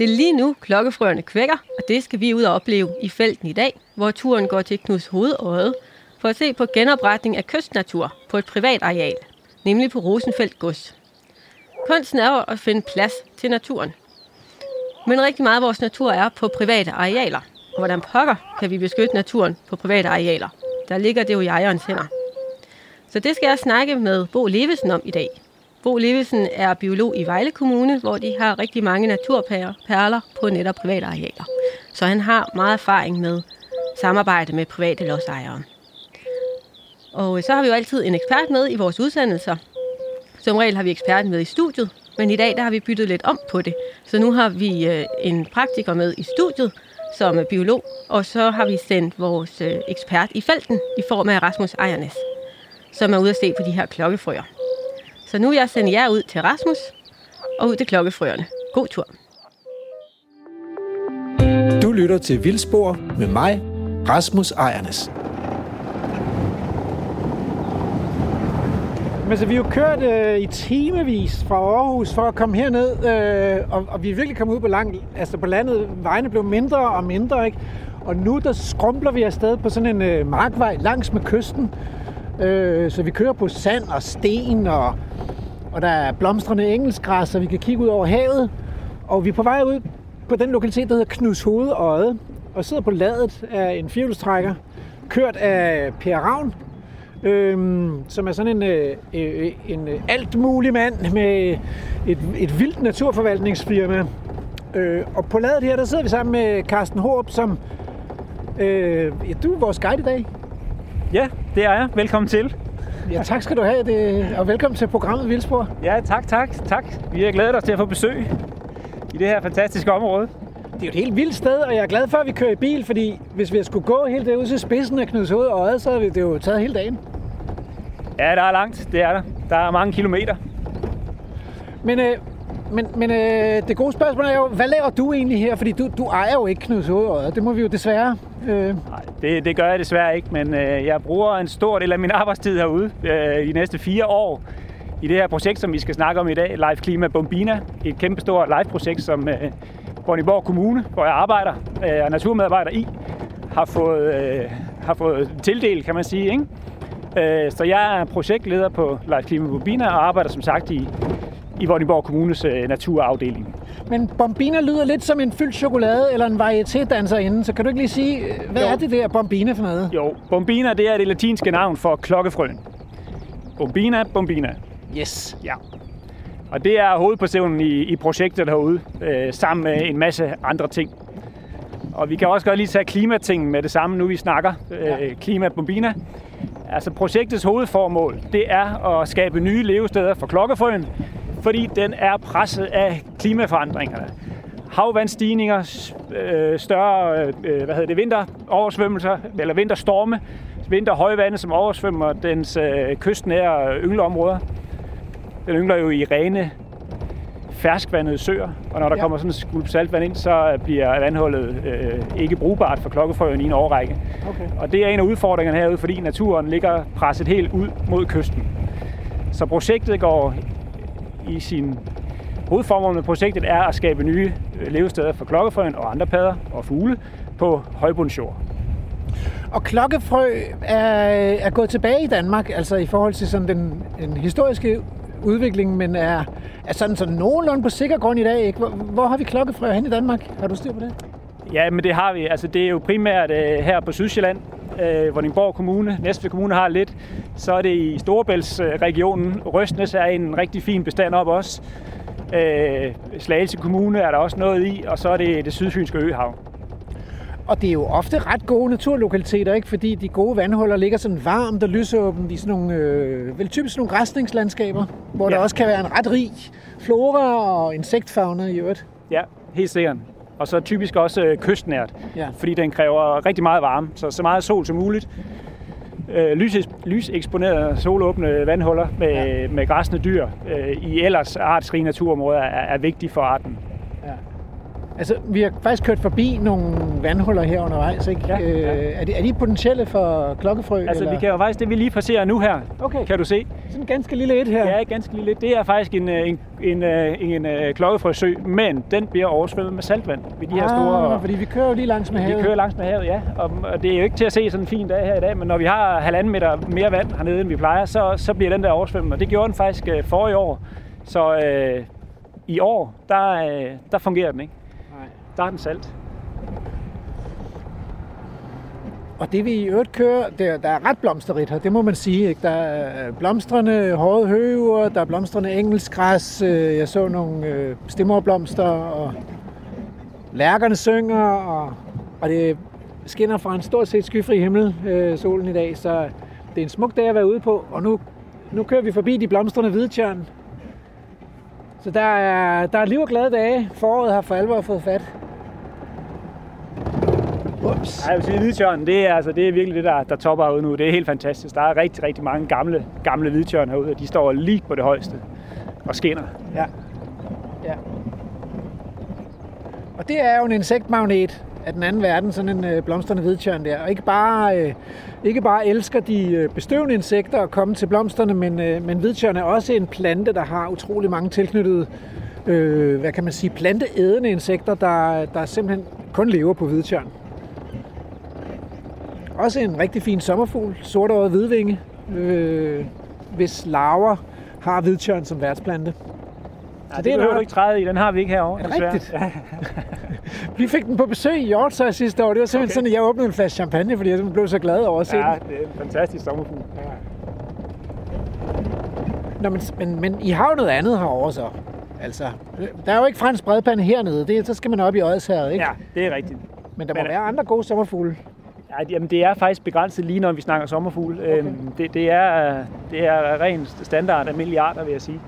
Det er lige nu klokkefrøerne kvækker, og det skal vi ud og opleve i felten i dag, hvor turen går til Knuds Hovedøje for at se på genopretning af kystnatur på et privat areal, nemlig på Rosenfeldt Gods. Kunsten er jo at finde plads til naturen. Men rigtig meget af vores natur er på private arealer. Og hvordan pokker kan vi beskytte naturen på private arealer? Der ligger det jo i ejerens hænder. Så det skal jeg snakke med Bo Levesen om i dag. Bo Levesen er biolog i Vejle Kommune, hvor de har rigtig mange naturperler på netop private arealer. Så han har meget erfaring med samarbejde med private lodsejere. Og så har vi jo altid en ekspert med i vores udsendelser. Som regel har vi eksperten med i studiet, men i dag der har vi byttet lidt om på det. Så nu har vi øh, en praktiker med i studiet, som er biolog, og så har vi sendt vores øh, ekspert i felten i form af Rasmus Ejernes, som er ude at se på de her klokkefrøer. Så nu vil jeg sende jer ud til Rasmus og ud til klokkefrøerne. God tur. Du lytter til Vildspor med mig, Rasmus Ejernes. Men så vi har jo kørt øh, i timevis fra Aarhus for at komme herned, øh, og, og vi er virkelig kommet ud på, lang, altså på landet. Vejene blev mindre og mindre, ikke? Og nu der skrumpler vi afsted på sådan en øh, markvej langs med kysten. Øh, så vi kører på sand og sten, og, og der er blomstrende engelskgræs, så vi kan kigge ud over havet. Og vi er på vej ud på den lokalitet, der hedder Knus Hovedøje, og sidder på ladet af en firehjulstrækker, kørt af Per Ravn, øhm, som er sådan en, øh, øh, øh en alt mulig mand med et, et vildt naturforvaltningsfirma. Øh, og på ladet her, der sidder vi sammen med Carsten Håb, som øh, ja, du er vores guide i dag. Ja, det er jeg. Velkommen til. Ja, tak skal du have, det, og velkommen til programmet Vildspor. Ja, tak, tak, tak. Vi er glade os til at få besøg i det her fantastiske område. Det er jo et helt vildt sted, og jeg er glad for, at vi kører i bil, fordi hvis vi skulle gå helt derud til spidsen af Knuds Hoved og Øjet, så havde det jo taget hele dagen. Ja, der er langt. Det er der. Der er mange kilometer. Men, øh, men, men øh, det gode spørgsmål er jo, hvad laver du egentlig her? Fordi du, du ejer jo ikke Knuds Hovedøjet. Det må vi jo desværre... Øh... Nej, det, det gør jeg desværre ikke, men øh, jeg bruger en stor del af min arbejdstid herude øh, de næste fire år i det her projekt, som vi skal snakke om i dag, Live Klima Bombina. Et kæmpestort live-projekt, som øh, Bonniborg Kommune, hvor jeg arbejder øh, og naturmedarbejder i, har fået, øh, har fået tildelt, kan man sige. Ikke? Øh, så jeg er projektleder på Live Klima Bombina og arbejder som sagt i, i Vordingborg Kommunes øh, naturafdeling. Men Bombina lyder lidt som en fyldt chokolade eller en varieté-danser inden, så kan du ikke lige sige, hvad Jo. er det der Bombina for noget? Jo, Bombina det er det latinske navn for klokkefrøen. Bombina, Bombina. Yes. Ja. Og det er hovedpersonen i, i projektet herude, øh, sammen med en masse andre ting. Og vi kan også godt lige tage klimatingen med det samme, nu vi snakker. Øh, Klima Bombina. Altså projektets hovedformål, det er at skabe nye levesteder for klokkefrøen, fordi den er presset af klimaforandringerne. Havvandstigninger, øh, større øh, hvad hedder det, vinteroversvømmelser, eller vinterstorme, vinterhøjvande, som oversvømmer dens øh, kystnære yngleområder. Den yngler jo i rene, ferskvandede søer, og når der ja. kommer sådan en skulp saltvand ind, så bliver vandhullet øh, ikke brugbart for klokkefrøen i en årrække. Okay. Og det er en af udfordringerne herude, fordi naturen ligger presset helt ud mod kysten. Så projektet går i sin hovedformål med projektet er at skabe nye øh, levesteder for klokkefrøen og andre padder og fugle på højbundsjord. Og klokkefrø er, er gået tilbage i Danmark, altså i forhold til sådan den, den historiske udvikling, men er, er sådan, sådan nogenlunde på sikker grund i dag. Ikke? Hvor, hvor har vi klokkefrø hen i Danmark? Har du styr på det? Ja, men det har vi. Altså, det er jo primært øh, her på Sydsjælland, øh, Vordingborg Kommune, Næstved Kommune har lidt. Så er det i Storebæltsregionen. Røstnes er en rigtig fin bestand op også. Øh, Slagelse Kommune er der også noget i, og så er det det sydfynske øhav. Og det er jo ofte ret gode naturlokaliteter, ikke? fordi de gode vandhuller ligger sådan varmt og lysåbent i sådan nogle, øh, vel typisk nogle græsningslandskaber, hvor ja. der også kan være en ret rig flora og insektfauna i øvrigt. Ja, helt sikkert. Og så typisk også øh, kystnært, Ja. fordi den kræver rigtig meget varme, så så meget sol som muligt. Øh, lys, lyseksponerede solåbne vandhuller med, Ja. med græsne dyr øh, i ellers artsrige naturområder er, er vigtige for arten. Ja. Altså, vi har faktisk kørt forbi nogle vandhuller her undervejs, ikke? Ja, ja. Øh, er, de, er de potentielle for klokkefrø? Altså, eller? vi kan jo faktisk, det vi lige passerer nu her, Okay. kan du se. Sådan en ganske lille et her. Det er ganske lille. Det er faktisk en, øh, en, en, øh, en, en klokkefrøsø, men den bliver oversvømmet med saltvand ved de her store... Ah, fordi vi kører jo lige langs med Vi havet. kører langs med havet, ja. Og, og det er jo ikke til at se sådan en fin dag her i dag, men når vi har halvanden meter mere vand hernede, end vi plejer, så, så bliver den der oversvømmet. Og det gjorde den faktisk øh, forrige år. Så øh, i år, der, øh, der fungerer den ikke. Der er den salt. Og det vi i øvrigt kører, der, der er ret blomsterrigt her, det må man sige. Ikke? Der er øh, blomstrende hårde høver, der er blomstrende engelskgræs, øh, jeg så nogle øh, stemmerblomster, og lærkerne synger, og, og det skinner fra en stort set skyfri himmel, øh, solen i dag, så det er en smuk dag at være ude på. Og nu, nu kører vi forbi de blomstrende hvidtjørn. Så der er, der er liv og glade dage. Foråret har for alvor fået fat. Ups. Jeg vil sige, hvidtjørnen, det er, altså, det er virkelig det, der, der topper herude nu. Det er helt fantastisk. Der er rigtig, rigtig mange gamle, gamle hvidtjørn herude, og de står lige på det højeste og skinner. Ja. ja. Og det er jo en insektmagnet af den anden verden, sådan en øh, blomstrende hvidtjørn der. Og ikke bare, øh, ikke bare elsker de øh, bestøvende insekter at komme til blomsterne, men, øh, men hvidtjørn er også en plante, der har utrolig mange tilknyttede, øh, hvad kan man sige, planteædende insekter, der, der simpelthen kun lever på hvidtjørn. Også en rigtig fin sommerfugl, sortåret hvidvinge, øh, hvis larver har hvidtjørn som værtsplante. Ja, det det er behøver du ikke træde i, den har vi ikke herovre. Er desværre. rigtigt? Ja. Vi fik den på besøg i Hjortshøj sidste år. Det var simpelthen Okay. sådan, at jeg åbnede en flaske champagne, fordi jeg blev så glad over at se ja, ja. det er en fantastisk sommerfugl. den. Nå, men, men, men I har jo noget andet herovre så. Altså, der er jo ikke fransk bredpande hernede. Det, så skal man op i Odsherred, ikke? Ja, det er rigtigt. Men der må Men- være andre gode sommerfugle. Ja, jamen, det er faktisk begrænset lige, når vi snakker sommerfugl. Okay. Det, det, er, det er ren standard af milliarder, vil jeg sige.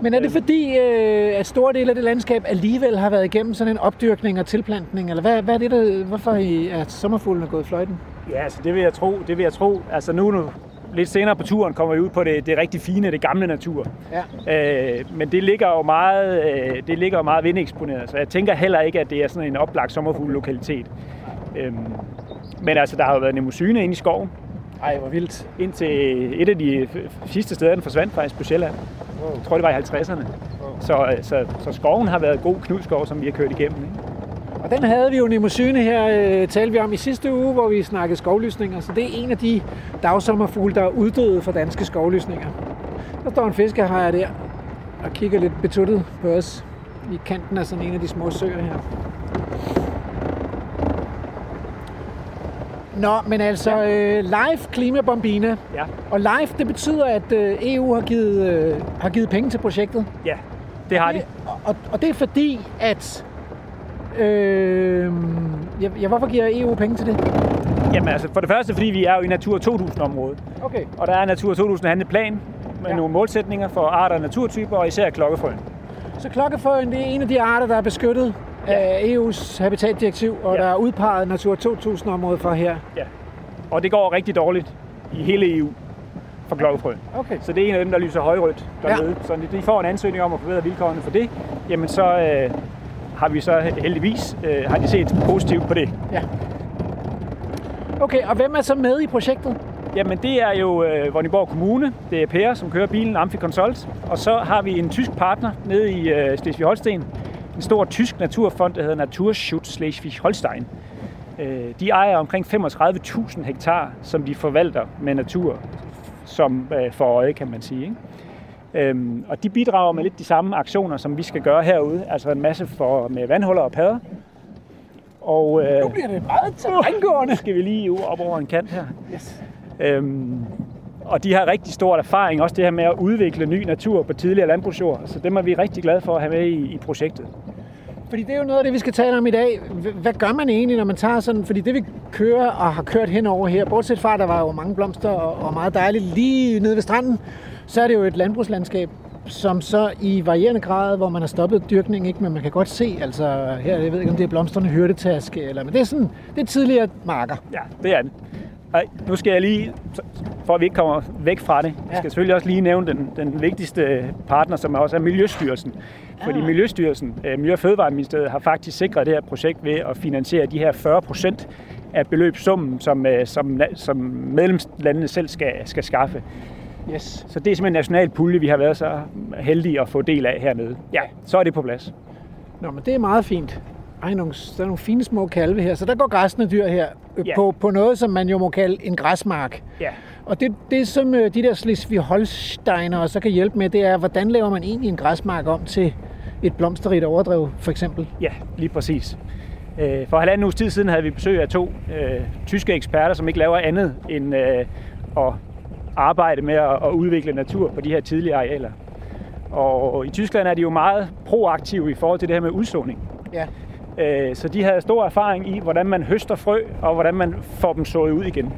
Men er det fordi, øh, at store dele af det landskab alligevel har været igennem sådan en opdyrkning og tilplantning? Eller hvad, hvad er det, der, hvorfor I- er sommerfuglen er gået fløjten? Ja, altså det vil jeg tro. Det vil jeg tro. Altså nu, nu lidt senere på turen kommer vi ud på det, det rigtig fine, det gamle natur. Ja. Øh, men det ligger jo meget, øh, det ligger jo meget vindeksponeret, så jeg tænker heller ikke, at det er sådan en oplagt sommerfuglelokalitet. Øhm, men altså, der har jo været nemosyne inde i skoven, Ej, hvor vildt. indtil et af de sidste steder, den forsvandt faktisk på Sjælland. Jeg tror, det var i 50'erne. Så, øh, så, så skoven har været god knudskov, som vi har kørt igennem. Ikke? Og den havde vi jo Nemosyne her, øh, talte vi om i sidste uge, hvor vi snakkede skovlysninger. Så det er en af de dagsommerfugle, der er uddøde fra danske skovlysninger. Der står en fiskehajer der og kigger lidt betuttet på os i kanten af sådan en af de små søer her. Nå, men altså øh, live klimabombina. Ja. Og live, det betyder, at øh, EU har givet, øh, har givet penge til projektet. ja, det har de. Og, og, og det er fordi, at... Øh, ja, ja, hvorfor giver EU penge til det? Jamen altså, for det første, fordi vi er jo i Natur 2000-området. Okay. Og der er Natur 2000 handleplan med Ja. ja. nogle målsætninger for arter og naturtyper, og især klokkefrøen. Så klokkefrøen, det er en af de arter, der er beskyttet ja. af EU's habitatdirektiv, og ja. Der er udpeget Natur 2000-område for her. Ja. Og det går rigtig dårligt i hele EU for klokkefrøen. Okay. Så det er en af dem, der lyser højrødt dernede. Ja. Så de får en ansøgning om at forbedre vilkårene for det. Jamen så øh, har vi så heldigvis øh, har de set positivt på det. Ja. Okay, og hvem er så med i projektet? Jamen det er jo øh, Vordingborg Kommune, det er Per, som kører bilen, Amfi Consult. Og så har vi en tysk partner nede i øh, Slesvig-Holsten. En stor tysk naturfond, der hedder Naturschutz Slesvig-Holstein. Øh, de ejer omkring 35.000 hektar, som de forvalter med natur som øh, for øje, kan man sige. Ikke? Øhm, og de bidrager med lidt de samme aktioner, som vi skal gøre herude. Altså en masse for, med vandhuller og padder. Og, øh, Nu bliver det meget terrængående. skal vi lige op over en kant her. Yes. Øhm, og de har rigtig stor erfaring, også det her med at udvikle ny natur på tidligere landbrugsjord. Så dem er vi rigtig glade for at have med i, i projektet. Fordi det er jo noget af det, vi skal tale om i dag. Hvad gør man egentlig, når man tager sådan... Fordi det, vi kører og har kørt henover her, bortset fra, at der var jo mange blomster og, og meget dejligt lige nede ved stranden, så er det jo et landbrugslandskab, som så i varierende grad, hvor man har stoppet dyrkning, ikke? men man kan godt se, altså her, jeg ved ikke, om det er blomstrende hyrdetaske, eller, men det er sådan, det er tidligere marker. Ja, det er det. Ej, nu skal jeg lige... for at vi ikke kommer væk fra det. Jeg skal selvfølgelig også lige nævne den, den vigtigste partner, som også er Miljøstyrelsen. Fordi Miljøstyrelsen, øh, Miljø- og Fødevareministeriet, har faktisk sikret det her projekt ved at finansiere de her 40 procent af beløbssummen, som, øh, som, som medlemslandene selv skal, skal skaffe. Yes. Så det er simpelthen en national pulje, vi har været så heldige at få del af hernede. Ja, så er det på plads. Nå, men det er meget fint. Ej, nogle, der er nogle fine små kalve her. Så der går græsne dyr her øh, Ja. på, på noget, som man jo må kalde en græsmark. Ja, Og det, det som øh, de der Slesvig-Holsteiner så kan hjælpe med, det er, hvordan laver man egentlig en græsmark om til et blomsterrigt overdrev, for eksempel? ja lige præcis. Øh, For halvanden uges tid siden havde vi besøg af to øh, tyske eksperter, som ikke laver andet end øh, at arbejde med at, at udvikle natur på de her tidlige arealer. Og i Tyskland er de jo meget proaktive i forhold til det her med udsåning. Ja. Øh, så de havde stor erfaring i, hvordan man høster frø, og hvordan man får dem sået ud igen.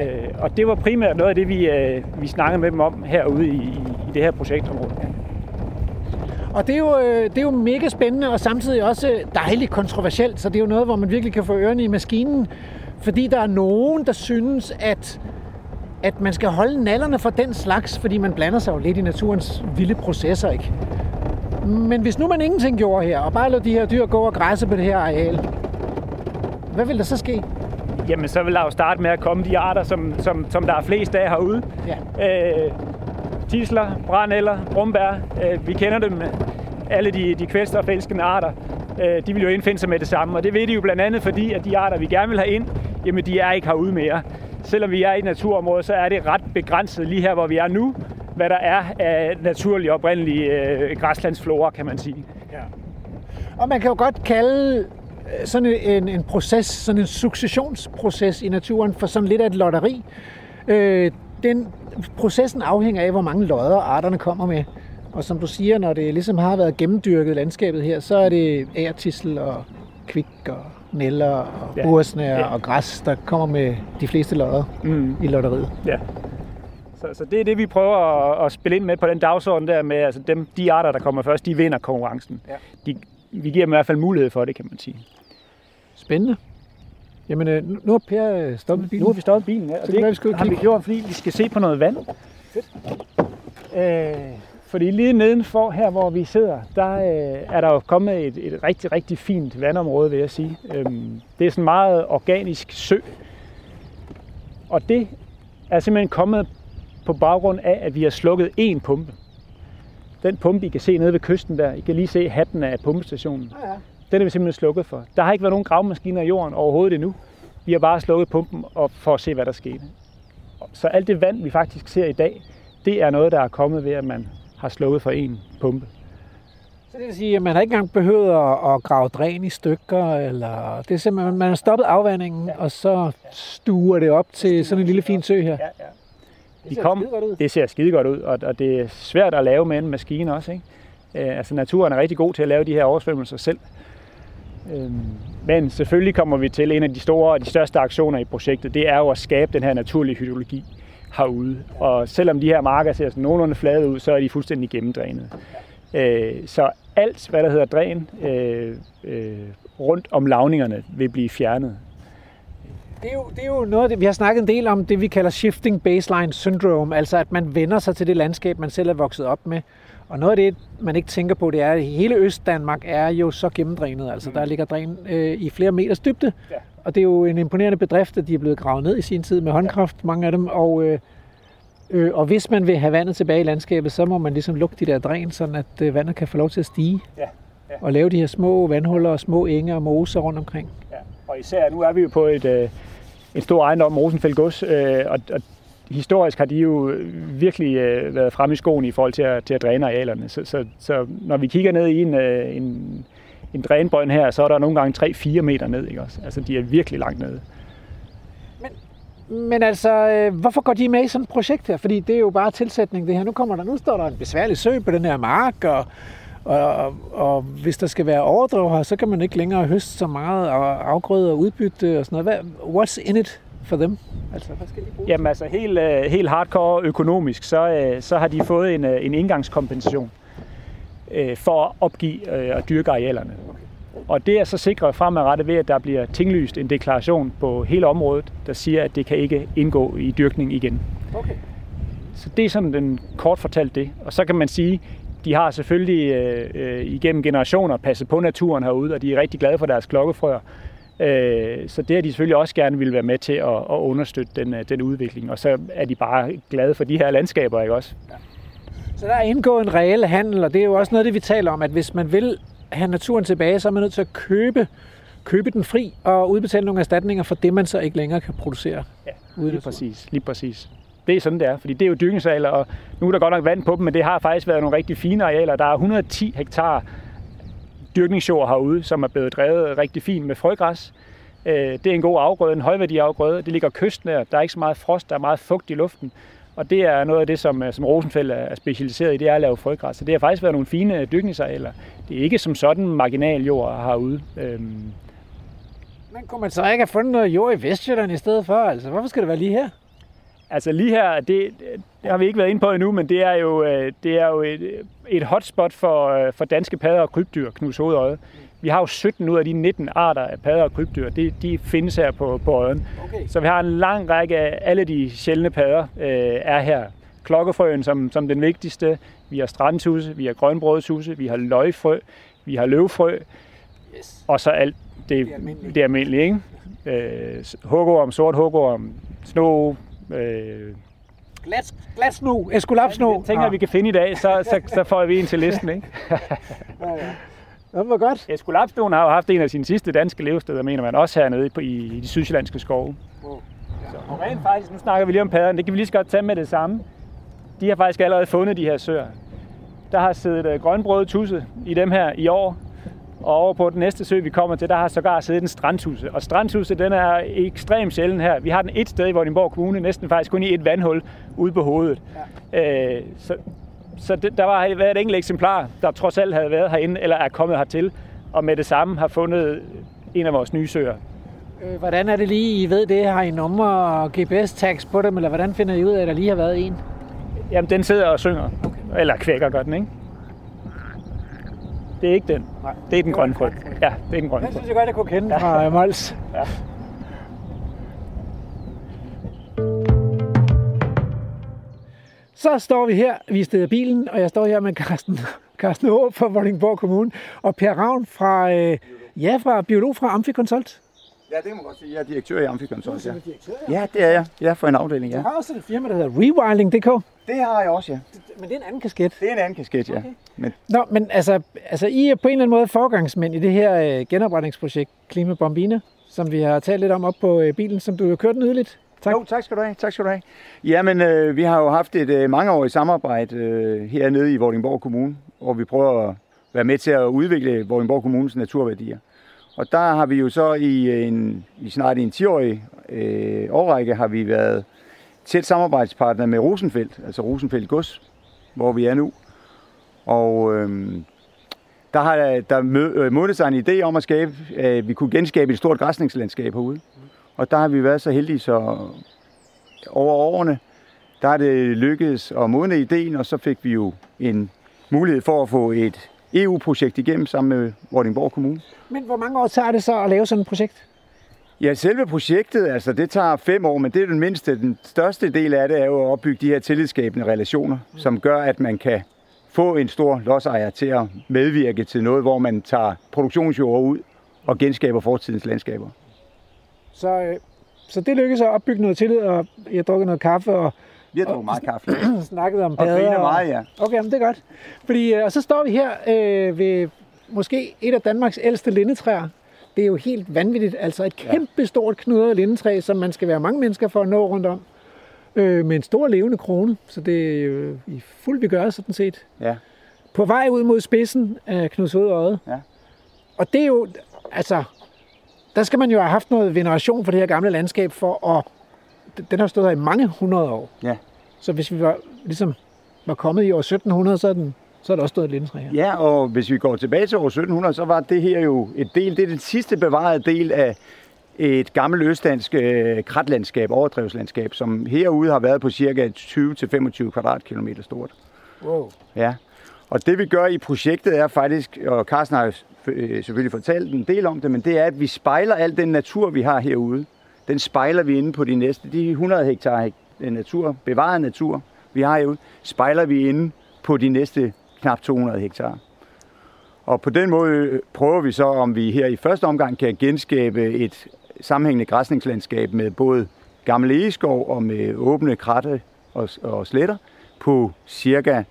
Øh, og det var primært noget af det, vi, øh, vi snakkede med dem om herude i, i det her projektområde. Og det er, jo, det er jo mega spændende, og samtidig også dejligt kontroversielt, så det er jo noget, hvor man virkelig kan få ørerne i maskinen, fordi der er nogen, der synes, at, at man skal holde nallerne for den slags, fordi man blander sig jo lidt i naturens vilde processer, ikke? Men hvis nu man ingenting gjorde her, og bare lod de her dyr gå og græsse på det her areal, hvad vil der så ske? Jamen, så vil der jo starte med at komme de arter, som, som, som der er flest af herude. Ja. Øh, tisler, brændeller, brumbær, øh, vi kender dem, alle de, de kvælstofelskende arter. Øh, de vil jo indfinde sig med det samme, og det ved de jo blandt andet, fordi at de arter, vi gerne vil have ind, jamen de er ikke herude mere. Selvom vi er i et naturområde, så er det ret begrænset lige her, hvor vi er nu, hvad der er af naturlig oprindelig øh, græslandsflora, kan man sige. Og man kan jo godt kalde øh, sådan en, en proces, sådan en successionsproces i naturen for sådan lidt af et lotteri. Øh, den, processen afhænger af, hvor mange lodder arterne kommer med. Og som du siger, når det ligesom har været gennemdyrket landskabet her, så er det ærtissel og kvik og neller og Ja. bursnær Ja. og græs, der kommer med de fleste lodder Mm. i lotteriet. Ja. Så, så det er det, vi prøver at, at spille ind med på den dagsorden der med, altså dem, de arter, der kommer først, de vinder konkurrencen. Ja. De, vi giver dem i hvert fald mulighed for det, kan man sige. Spændende. Jamen, øh, nu- har Per øh, stoppet bilen. Nu har vi stoppet bilen her, og Så det kan vi sgu har vi kigge. gjort, fordi vi skal se på noget vand. Øh, fordi lige nedenfor her, hvor vi sidder, der øh, er der jo kommet et, et rigtig, rigtig fint vandområde, vil jeg sige. Øhm, det er sådan en meget organisk sø. Og det er simpelthen kommet på baggrund af, at vi har slukket én pumpe. Den pumpe, I kan se nede ved kysten der, I kan lige se hatten af pumpestationen. Ja, ja. Den er vi simpelthen slukket for. Der har ikke været nogen gravemaskiner i jorden overhovedet endnu. Vi har bare slukket pumpen og for at se, hvad der skete. Så alt det vand, vi faktisk ser i dag, det er noget, der er kommet ved, at man har slukket for en pumpe. Så det vil sige, at man har ikke engang behøvet at, at grave dræn i stykker, eller det er simpelthen, man har stoppet afvandingen, ja. og så stuer det op til sådan en lille fin sø her. Ja, ja. Det De ser kom, skide godt ud. det ser skide godt ud, og, og det er svært at lave med en maskine også. Ikke? Øh, altså naturen er rigtig god til at lave de her oversvømmelser selv. Øhm, men selvfølgelig kommer vi til en af de store og de største aktioner i projektet, det er jo at skabe den her naturlige hydrologi herude. Og selvom de her marker ser sådan nogenlunde flade ud, så er de fuldstændig gennemdrænet. Øh, så alt, hvad der hedder dræn øh, øh, rundt om lavningerne, vil blive fjernet. Det er, jo, det er jo noget det, vi har snakket en del om, det vi kalder shifting baseline syndrome, altså at man vender sig til det landskab, man selv er vokset op med. Og noget af det, man ikke tænker på, det er, at hele Østdanmark er jo så gennemdrænet. Altså, der ligger dræn øh, i flere meters dybde. Ja. Og det er jo en imponerende bedrift, at de er blevet gravet ned i sin tid med håndkraft, mange af dem. Og, øh, øh, og hvis man vil have vandet tilbage i landskabet, så må man ligesom lukke de der dræn, sådan at øh, vandet kan få lov til at stige. Ja, ja. Og lave de her små vandhuller og små enge og moser rundt omkring. Ja, og især nu er vi jo på et, øh, en stor ejendom, Rosenfeldt Gods, øh, og, og historisk har de jo virkelig øh, været fremme i skoen i forhold til at, til at dræne arealerne. Så, så, så når vi kigger ned i en, øh, en, en drænbrønd her, så er der nogle gange 3-4 meter ned. Ikke også? Altså, de er virkelig langt nede. Men altså, øh, hvorfor går de med i sådan et projekt her? Fordi det er jo bare tilsætning det her. Nu, kommer der, nu står der en besværlig sø på den her mark, og, og, og hvis der skal være overdrev her, så kan man ikke længere høste så meget og afgrøde og udbytte og sådan noget. Hvad, what's in it for dem? Altså, hvad skal de bruge? Jamen altså helt, øh, helt hardcore økonomisk, så, øh, så har de fået en, øh, en indgangskompensation øh, for at opgive øh, at dyrke arealerne. Og det er så sikret fremadrettet ved, at der bliver tinglyst en deklaration på hele området, der siger, at det kan ikke indgå i dyrkning igen. Okay. Så det er sådan den kort fortalt det. Og så kan man sige, de har selvfølgelig øh, øh, igennem generationer passet på naturen herude, og de er rigtig glade for deres klokkefrøer. Øh, så det har de selvfølgelig også gerne vil være med til at, at understøtte den, øh, den udvikling. Og så er de bare glade for de her landskaber, ikke også? Så der er indgået en reel handel, og det er jo også noget, det vi taler om, at hvis man vil have naturen tilbage, så er man nødt til at købe, købe den fri og udbetale nogle erstatninger for det, man så ikke længere kan producere. Ja, lige præcis, lige præcis. Det er sådan, det er, fordi det er jo dyrkningsarealer, og nu er der godt nok vand på dem, men det har faktisk været nogle rigtig fine arealer. Der er 110 hektar dyrkningsjord herude, som er blevet drevet rigtig fint med frøgræs. Øh, det er en god afgrøde, en højværdig afgrøde. Det ligger kystnær, der er ikke så meget frost, der er meget fugt i luften. Og det er noget af det, som, øh, som Rosenfeldt er specialiseret i, det er at lave frøgræs. Så det har faktisk været nogle fine dyrkningsarealer. Det er ikke som sådan marginal jord herude. Øhm, Men kunne man så ikke have fundet noget jord i Vestjylland i stedet for? Altså, hvorfor skal det være lige her? Altså lige her, det, det har vi ikke været inde på endnu, men det er jo, øh, det er jo et, et hotspot for, øh, for danske padder og krybdyr, Knus Hovedøje. Vi har jo 17 ud af de 19 arter af padder og krybdyr, de, de findes her på, på øjen. Okay. Så vi har en lang række af alle de sjældne padder øh, er her. Klokkefrøen som, som den vigtigste. Vi har strandtuse, vi har grønbrødshuse, vi har løgfrø, vi har løvfrø, Yes. og så alt det, Det almindelige. det almindelige. Ikke? Øh, hugorm, sort hugorm, sno, øh, Glat, glat sno, eskulapsno. jeg tænker, at vi kan finde i dag, så, så, så får vi en til listen. Ikke? Det var godt. Eskulapsnoen har jo haft en af sine sidste danske levesteder, mener man, også hernede på, i, i de sydsjællandske skove. Så, og rent faktisk, nu snakker vi lige om padderne, det kan vi lige så godt tage med det samme. De har faktisk allerede fundet de her søer. Der har siddet grønbrød tusse i dem her i år, og over på den næste sø, vi kommer til, der har sågar siddet en strandtusse. Og strandtusse, den er ekstremt sjælden her. Vi har den et sted i Vordingborg Kommune, næsten faktisk kun i et vandhul ude på hovedet. Ja. Øh, så så det, der var været et enkelt eksemplar, der trods alt havde været herinde, eller er kommet hertil, og med det samme har fundet en af vores nye søer. Øh, Hvordan er det lige, I ved det? Har I numre og GPS-tags på dem, eller hvordan finder I ud af, at der lige har været en? Jamen, den sidder og synger. Okay. Eller kvækker gør den, ikke? Det er ikke den. Nej. Det er den grønne frø. Ja, det er den grønne Den frø. synes jeg godt, jeg kunne kende fra øh, Mols. Ja. Så står vi her, vi er stedet af bilen, og jeg står her med Carsten, Carsten Håb fra Vordingborg Kommune, og Per Ravn fra, øh, ja, fra biolog fra Amficonsult. Ja, det man godt sige. Jeg er direktør i Amficonsult, ja. direktør. Ja, det er jeg. Ja, for en afdeling, Du ja. har også et firma, der hedder Rewilding.dk, Det har jeg også, ja. men det er en anden kasket. Det er en anden kasket, ja. Men Nå, men altså, altså, I er på en eller anden måde forgangsmænd i det her øh, genopretningsprojekt Klima Bombina, som vi har talt lidt om op på øh, bilen, som du har kørt nydeligt. Tak. Jo, tak skal du have. Tak skal du have. Jamen, øh, vi har jo haft et øh, mangeårigt samarbejde øh, hernede i Vordingborg Kommune, hvor vi prøver at være med til at udvikle Vordingborg Kommunes naturværdier. Og der har vi jo så i, øh, en, i snart en 10-årig øh, årrække har vi været tæt samarbejdspartner med Rosenfeldt, altså Rosenfeldt Gods, hvor vi er nu. Og øh, der har der mø- øh, sig en idé om at skabe, at vi kunne genskabe et stort græsningslandskab herude. Og der har vi været så heldige, så over årene, der er det lykkedes at modne ideen, og så fik vi jo en mulighed for at få et EU-projekt igennem sammen med Vordingborg Kommune. Men hvor mange år tager det så at lave sådan et projekt? Ja, selve projektet, altså det tager fem år, men det er den mindste. Den største del af det er jo at opbygge de her tillidsskabende relationer, som gør, at man kan få en stor lodsejer til at medvirke til noget, hvor man tager produktionsjord ud og genskaber fortidens landskaber. Så, øh, så det lykkedes at opbygge noget tillid, og jeg drukker noget kaffe og Vi har drukket meget kaffe. snakket om Og padder. griner meget, ja. Okay, men det er godt. Fordi, øh, og så står vi her øh, ved måske et af Danmarks ældste lindetræer. Det er jo helt vanvittigt. Altså et kæmpe stort knudret lindetræ, som man skal være mange mennesker for at nå rundt om. Øh, med en stor levende krone. Så det er jo i fuld vi gør sådan set. Ja. På vej ud mod spidsen af Knuds Øje. Ja. Og det er jo, altså, der skal man jo have haft noget veneration for det her gamle landskab for at, den har stået her i mange hundrede år. Ja. Så hvis vi var, ligesom, var kommet i år 1700, så er, den, så er der også stået et lindetræ her. Ja, og hvis vi går tilbage til år 1700, så var det her jo et del, det er den sidste bevarede del af et gammelt østdansk øh, kratlandskab, overdrevslandskab, som herude har været på cirka 20-25 kvadratkilometer stort. Wow. Ja. Og det vi gør i projektet er faktisk, og Carsten har øh, selvfølgelig fortalt en del om det, men det er, at vi spejler al den natur, vi har herude. Den spejler vi inde på de næste, de 100 hektar natur, bevaret natur, vi har jo, spejler vi inde på de næste knap 200 hektar. Og på den måde øh, prøver vi så, om vi her i første omgang kan genskabe et sammenhængende græsningslandskab med både gammel egeskov og med åbne kratte og, og sletter på cirka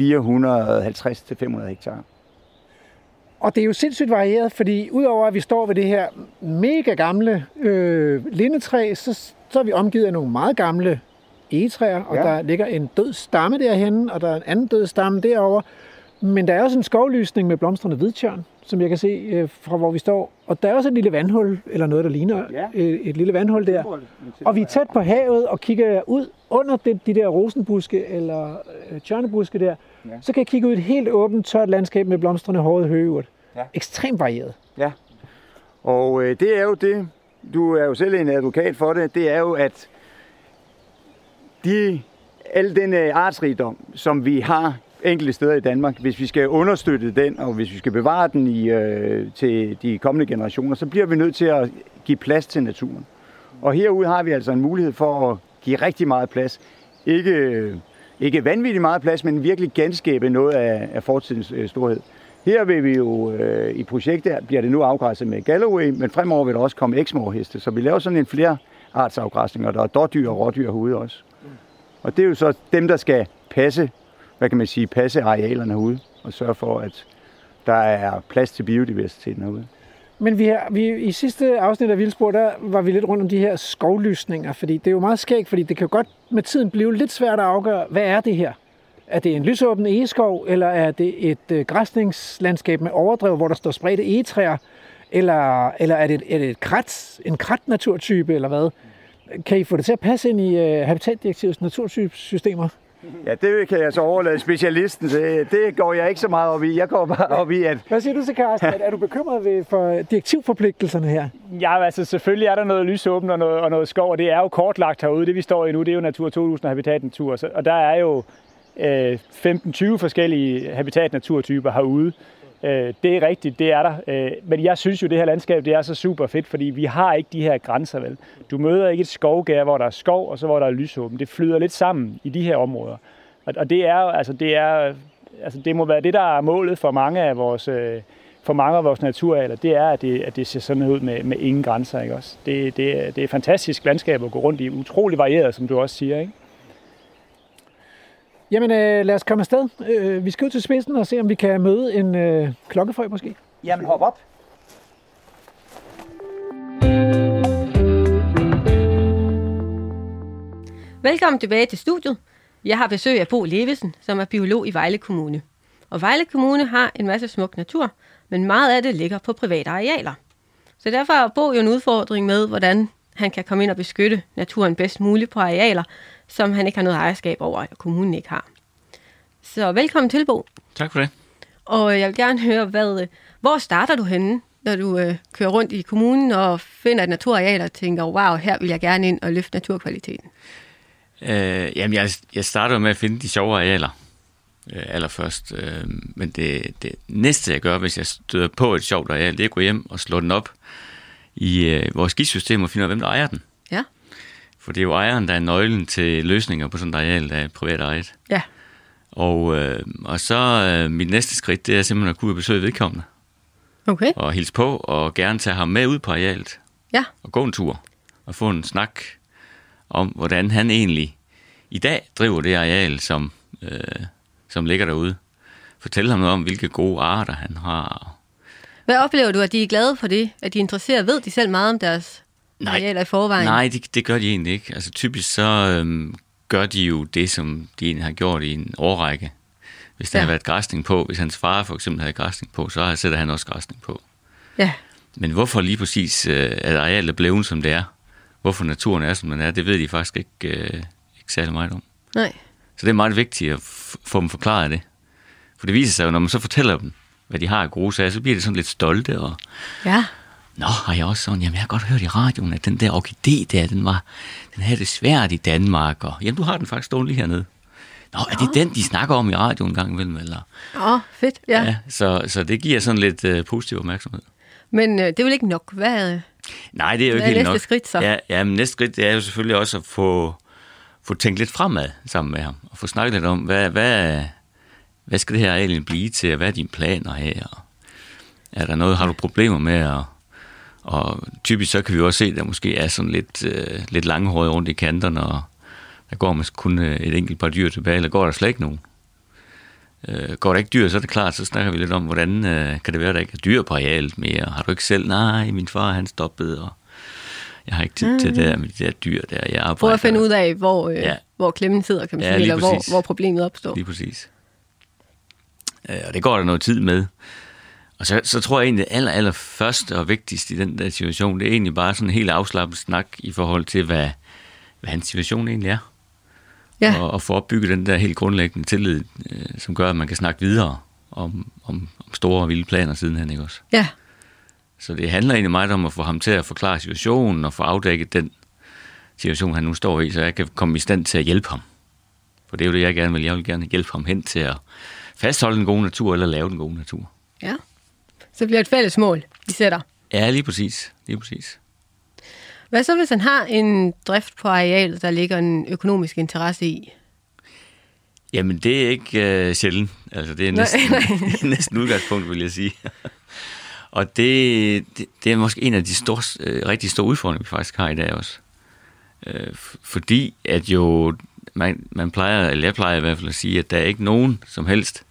450-500 hektar. Og det er jo sindssygt varieret, fordi udover at vi står ved det her mega gamle øh, lindetræ, så, så er vi omgivet af nogle meget gamle egetræer, og ja. der ligger en død stamme derhen, og der er en anden død stamme derovre. Men der er også en skovlysning med blomstrende hvidtjørn, som jeg kan se øh, fra hvor vi står. Og der er også et lille vandhul, eller noget, der ligner ja. øh, et lille vandhul der. Og vi er tæt på havet og kigger ud under de, de der rosenbuske eller øh, tjørnebuske der. Ja. Så kan jeg kigge ud et helt åbent, tørt landskab med blomstrende håret høgeurt. Ja. Ekstremt varieret. Ja, og øh, det er jo det, du er jo selv en advokat for det, det er jo, at de, al den øh, artsrigdom, som vi har enkelte steder i Danmark, hvis vi skal understøtte den, og hvis vi skal bevare den i, øh, til de kommende generationer, så bliver vi nødt til at give plads til naturen. Og herude har vi altså en mulighed for at give rigtig meget plads. Ikke, øh, ikke vanvittigt meget plads, men virkelig genskabe noget af, af fortidens øh, storhed. Her vil vi jo øh, i projektet, bliver det nu afgræsset med Galloway, men fremover vil der også komme eksmorheste, så vi laver sådan en flere artsafgræsning, og der er dårdyr og rådyr herude også. Og det er jo så dem, der skal passe, hvad kan man sige, passe arealerne herude, og sørge for, at der er plads til biodiversiteten herude. Men vi, har, vi, i sidste afsnit af Vildspor, der var vi lidt rundt om de her skovlysninger, fordi det er jo meget skægt, fordi det kan jo godt med tiden blive lidt svært at afgøre, hvad er det her? Er det en lysåben egeskov, eller er det et øh, græsningslandskab med overdrev, hvor der står spredte egetræer? Eller, eller er det, er det et krat, en krat-naturtype, eller hvad? Kan I få det til at passe ind i uh, Habitatdirektivets naturtypesystemer? Ja, det kan jeg så overlade specialisten til. Det går jeg ikke så meget op i. Jeg går bare op i, at... Hvad siger du til Carsten? Er du bekymret ved for direktivforpligtelserne her? Ja, altså selvfølgelig er der noget lysåben og noget, og noget skov, og det er jo kortlagt herude. Det vi står i nu, det er jo Natur 2000 og Habitat-natur. Og der er jo øh, 15-20 forskellige habitat-naturtyper herude. Øh, det er rigtigt, det er der. Øh, men jeg synes jo, det her landskab det er så super fedt, fordi vi har ikke de her grænser, vel? Du møder ikke et skovgær, hvor der er skov, og så hvor der er lysåben. Det flyder lidt sammen i de her områder. Og, og det er altså, det er, altså, det må være det, der er målet for mange af vores, øh, for mange af vores naturaler, det er, at det, at det ser sådan ud med, med ingen grænser, ikke også? Det, det, det er et fantastisk landskab at gå rundt i, utrolig varieret, som du også siger, ikke? Jamen, øh, lad os komme afsted. Øh, vi skal ud til spidsen og se, om vi kan møde en øh, klokkefrø måske. Jamen, hop op. Velkommen tilbage til studiet. Jeg har besøg af Bo Levesen, som er biolog i Vejle Kommune. Og Vejle Kommune har en masse smuk natur, men meget af det ligger på private arealer. Så derfor har Bo jo en udfordring med, hvordan han kan komme ind og beskytte naturen bedst muligt på arealer, som han ikke har noget ejerskab over, og kommunen ikke har. Så velkommen til, Bo. Tak for det. Og jeg vil gerne høre, hvad, hvor starter du henne, når du øh, kører rundt i kommunen og finder et naturareal og tænker, wow, her vil jeg gerne ind og løfte naturkvaliteten? Øh, jamen, jeg, jeg starter med at finde de sjove arealer øh, allerførst. Øh, men det, det næste, jeg gør, hvis jeg støder på et sjovt areal, det er at gå hjem og slå den op i øh, vores skisystem og finde ud af, hvem der ejer den. For det er jo ejeren, der er nøglen til løsninger på sådan et areal, der er privat ejet. Ja. Og, øh, og så øh, mit næste skridt, det er simpelthen at kunne besøge vedkommende. Okay. Og hilse på, og gerne tage ham med ud på arealet. Ja. Og gå en tur. Og få en snak om, hvordan han egentlig i dag driver det areal, som, øh, som ligger derude. Fortæl ham noget om, hvilke gode arter han har. Hvad oplever du, at de er glade for det? At de er interesserede? Ved de selv meget om deres nej, arealer i forvejen? Nej, det, det gør de egentlig ikke. Altså typisk så øhm, gør de jo det, som de egentlig har gjort i en årrække. Hvis der ja. har været græsning på, hvis hans far for eksempel havde græsning på, så sætter han også græsning på. Ja. Men hvorfor lige præcis, øh, at arealet blevet, som det er, hvorfor naturen er, som den er, det ved de faktisk ikke, øh, ikke særlig meget om. Nej. Så det er meget vigtigt at få dem forklaret det. For det viser sig jo, når man så fortæller dem, hvad de har af gode sager, så bliver de sådan lidt stolte. Og, Ja. Nå, har jeg også sådan, jamen jeg har godt hørt i radioen, at den der orkidé der, den var, den havde det svært i Danmark, og jamen du har den faktisk stående lige hernede. Nå, er det den, de snakker om i radioen en gang imellem? Eller? Åh, fedt, ja. ja. så, så det giver sådan lidt øh, positiv opmærksomhed. Men øh, det er vel ikke nok? Hvad, Nej, det er jo hvad ikke er helt næste nok. skridt så? Ja, ja, men næste skridt det er jo selvfølgelig også at få, få tænkt lidt fremad sammen med ham. Og få snakket lidt om, hvad, hvad, hvad skal det her egentlig blive til, og hvad er dine planer her? Er der noget, har du problemer med? Og, og typisk så kan vi også se, at der måske er sådan lidt, øh, lidt langhåret rundt i kanterne, og der går måske kun øh, et enkelt par dyr tilbage, eller går der slet ikke nogen. Øh, går der ikke dyr, så er det klart, så snakker vi lidt om, hvordan øh, kan det være, at der ikke er dyr på arealet mere? Har du ikke selv? Nej, min far han stoppede, og jeg har ikke tid mm. til det der med de der dyr der. Jeg arbejder. Prøv at finde ud af, hvor, øh, Ja. hvor klemmen sidder, kan man Ja, sige, eller hvor, hvor problemet opstår. Lige præcis. Øh, og det går der noget tid med. Og så, så tror jeg egentlig, det aller, aller første og vigtigste i den der situation, det er egentlig bare sådan en helt afslappet snak i forhold til, hvad, hvad hans situation egentlig er. Ja. Og, og få opbygget den der helt grundlæggende tillid, øh, som gør, at man kan snakke videre om, om, om store og vilde planer sidenhen, ikke også? Ja, Så det handler egentlig meget om at få ham til at forklare situationen og få afdækket den situation, han nu står i, så jeg kan komme i stand til at hjælpe ham. For det er jo det, jeg gerne vil. Jeg vil gerne hjælpe ham hen til at fastholde den gode natur eller lave den gode natur. ja. Så bliver et fælles mål, vi sætter. Ja, lige præcis. Lige præcis. Hvad så, hvis han har en drift på arealet, der ligger en økonomisk interesse i? Jamen, det er ikke uh, sjældent. Altså, det er Nej, næsten, næsten udgangspunkt, vil jeg sige. Og det, det, det er måske en af de store, øh, rigtig store udfordringer, vi faktisk har i dag også. Øh, fordi at jo, man, man plejer, eller jeg plejer i hvert fald at sige, at der er ikke nogen som helst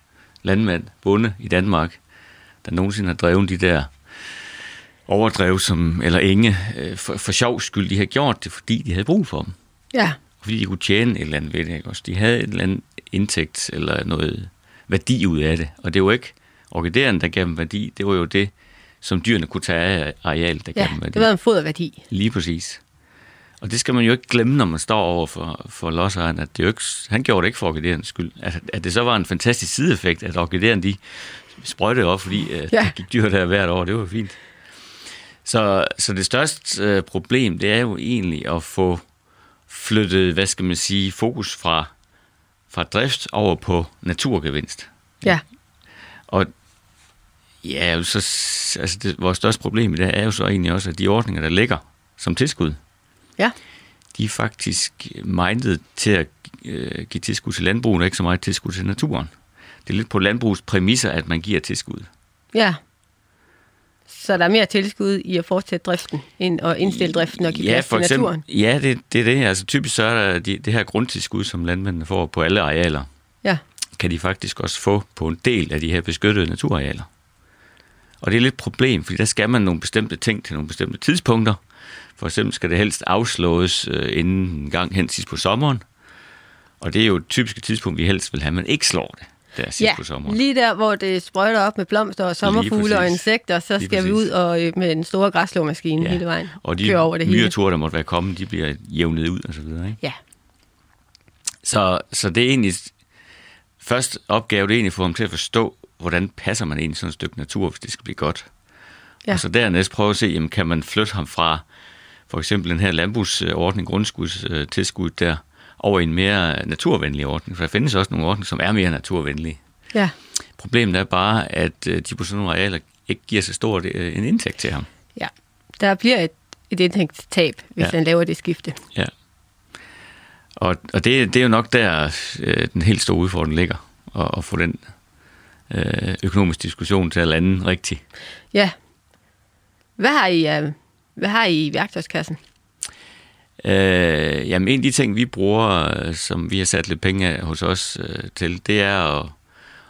landmand, bonde i Danmark, der nogensinde har drevet de der overdrev, som, eller enge, øh, for, for sjov skyld. De har gjort det, fordi de havde brug for dem Ja, fordi de kunne tjene et eller andet ved det. Ikke? Også de havde et eller andet indtægt eller noget værdi ud af det. Og det var ikke orkideren, der gav dem værdi. Det var jo det, som dyrene kunne tage af areal, der gav ja dem værdi. det var en foderværdi. Lige præcis. Og det skal man jo ikke glemme, når man står over for, for lodsejeren, at det jo ikke, han gjorde det ikke for orkiderens skyld. At, at det så var en fantastisk sideeffekt, at orkideren de sprøjtede op, fordi øh, Ja. der gik dyr der hvert år. Det var fint. Så, så det største øh, problem, det er jo egentlig at få flyttet, hvad skal man sige, fokus fra, fra drift over på naturgevinst. Ja, Og ja, så, altså det, vores største problem i det er jo så egentlig også, at de ordninger, der ligger som tilskud, ja, de er faktisk mindet til at øh, give tilskud til landbruget, og ikke så meget tilskud til naturen. Det er lidt på landbrugets præmisser, at man giver tilskud. ja. Så der er mere tilskud i at fortsætte driften, end at indstille driften og give plads til naturen. Ja, det, det er det. Altså typisk så er der de, det her grundtilskud, som landmændene får på alle arealer, Ja, kan de faktisk også få på en del af de her beskyttede naturarealer. Og det er lidt et problem, fordi der skal man nogle bestemte ting til nogle bestemte tidspunkter. For eksempel skal det helst afslås øh, inden en gang hen sidst på sommeren. Og det er jo et typisk tidspunkt, vi helst vil have, men ikke slår det der sidst ja. på sommeren. lige der, hvor det sprøjter op med blomster og sommerfugle og insekter, så Lige skal vi præcis. ud og øh, med en stor græsslåmaskine ja. hele vejen. Og de køre over det hele. myreture, der måtte være kommet, de bliver jævnet ud og så videre. Ikke? Ja, Så, så det er egentlig første opgave, det er egentlig at få ham til at forstå, hvordan passer man egentlig sådan et stykke natur, hvis det skal blive godt. Ja. Ja. Og så dernæst prøve at se, jamen, kan man flytte ham fra for eksempel den her landbrugsordning, grundskudstilskud der, over i en mere naturvenlig ordning. For der findes også nogle ordninger, som er mere naturvenlige. ja, Problemet er bare, at øh, de på sådan nogle arealer ikke giver så stor øh, en indtægt til ham. ja. Der bliver et, et indtægtstab, hvis ja. Han laver det skifte. Ja. Og, og det, det er jo nok der, øh, den helt store udfordring ligger, at, at få den øh, økonomiske diskussion til at lande rigtigt. Ja. Hvad har I, uh, hvad har I i værktøjskassen? Øh, jamen en af de ting, vi bruger, øh, som vi har sat lidt penge af hos os øh, til, det er at,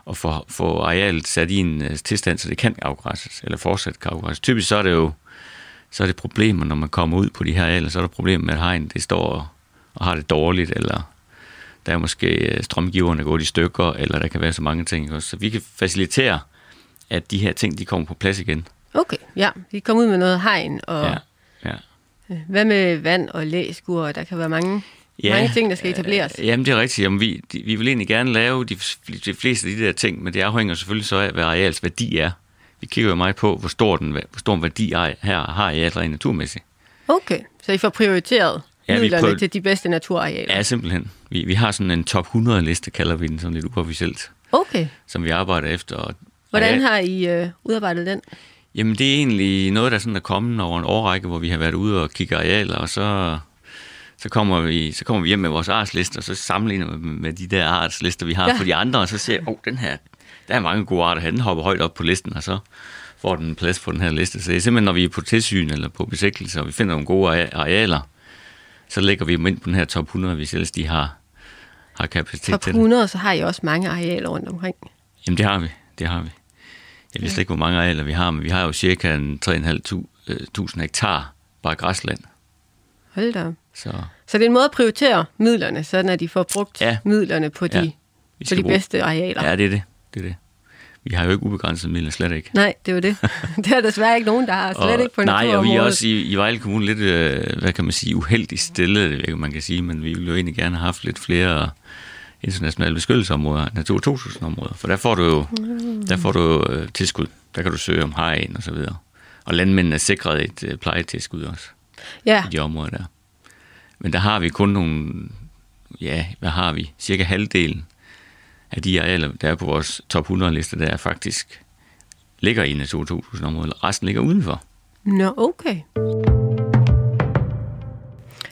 at få, få arealet sat i en øh, tilstand, så det kan afgræsses, eller fortsat kan afgræsses. Typisk så er det jo så er det problemer, når man kommer ud på de her arealer, så er der problemer med, at hegn det står og, og har det dårligt, eller der er måske øh, strømgiverne gået i stykker, eller der kan være så mange ting. også? Så vi kan facilitere, at de her ting, de kommer på plads igen. Okay, ja. Vi kommer ud med noget hegn, og Ja, ja. Hvad med vand og læskur? Der kan være mange, ja. mange ting, der skal etableres. Øh, jamen, det er rigtigt. Jamen, vi, de, vi vil egentlig gerne lave de, de fleste af de der ting, men det afhænger selvfølgelig så af, hvad areals værdi er. Vi kigger jo meget på, hvor stor, den, hvor stor en værdi er, her har arealet rent naturmæssigt. Okay, så I får prioriteret Ja, vi midlerne prøvede- til de bedste naturarealer. Ja, simpelthen. Vi, vi har sådan en top 100 liste, kalder vi den sådan lidt uofficielt, Okay. som vi arbejder efter. Og, Hvordan har I øh, udarbejdet den? Jamen, det er egentlig noget, der sådan er kommet over en årrække, hvor vi har været ude og kigge arealer, og så, så, kommer, vi, så kommer vi hjem med vores artslister, og så sammenligner vi med de der artslister, vi har Ja. for de andre, og så ser jeg, oh, den her, der er mange gode arter her, den hopper højt op på listen, og så får den en plads på den her liste. Så det er simpelthen, når vi er på tilsyn eller på besigtelse, og vi finder nogle gode are- arealer, så lægger vi dem ind på den her top 100, hvis ellers de har, har kapacitet Top til det. 100, så har I også mange arealer rundt omkring. Jamen, det har vi. Det har vi. Jeg ved slet ikke, hvor mange arealer vi har, men vi har jo cirka en 3.500 hektar bare græsland. Hold da. Så Så det er en måde at prioritere midlerne, sådan at de får brugt Ja. midlerne på de, Ja. på de bruge- bedste arealer. Ja, det er det. det er det. Vi har jo ikke ubegrænset midler, slet ikke. Nej, det er jo det. det er desværre ikke nogen, der har. Slet ikke på nej, og vi er naturområdet. også i, i Vejle Kommune lidt, øh, hvad kan man sige, uheldigt stillet, man kan sige, men vi ville jo egentlig gerne have haft lidt flere internationale beskyttelsesområder, Natur 2000-områder, for der får du jo Mm. der får du øh, tilskud. Der kan du søge om hegn og så videre. Og landmændene er sikret et øh, plejetilskud også. Ja, i de områder der. Men der har vi kun nogle, ja, hvad har vi? Cirka halvdelen af de arealer, der er på vores top 100-liste, der er faktisk ligger i Natur 2000-området, resten ligger udenfor. nå okay.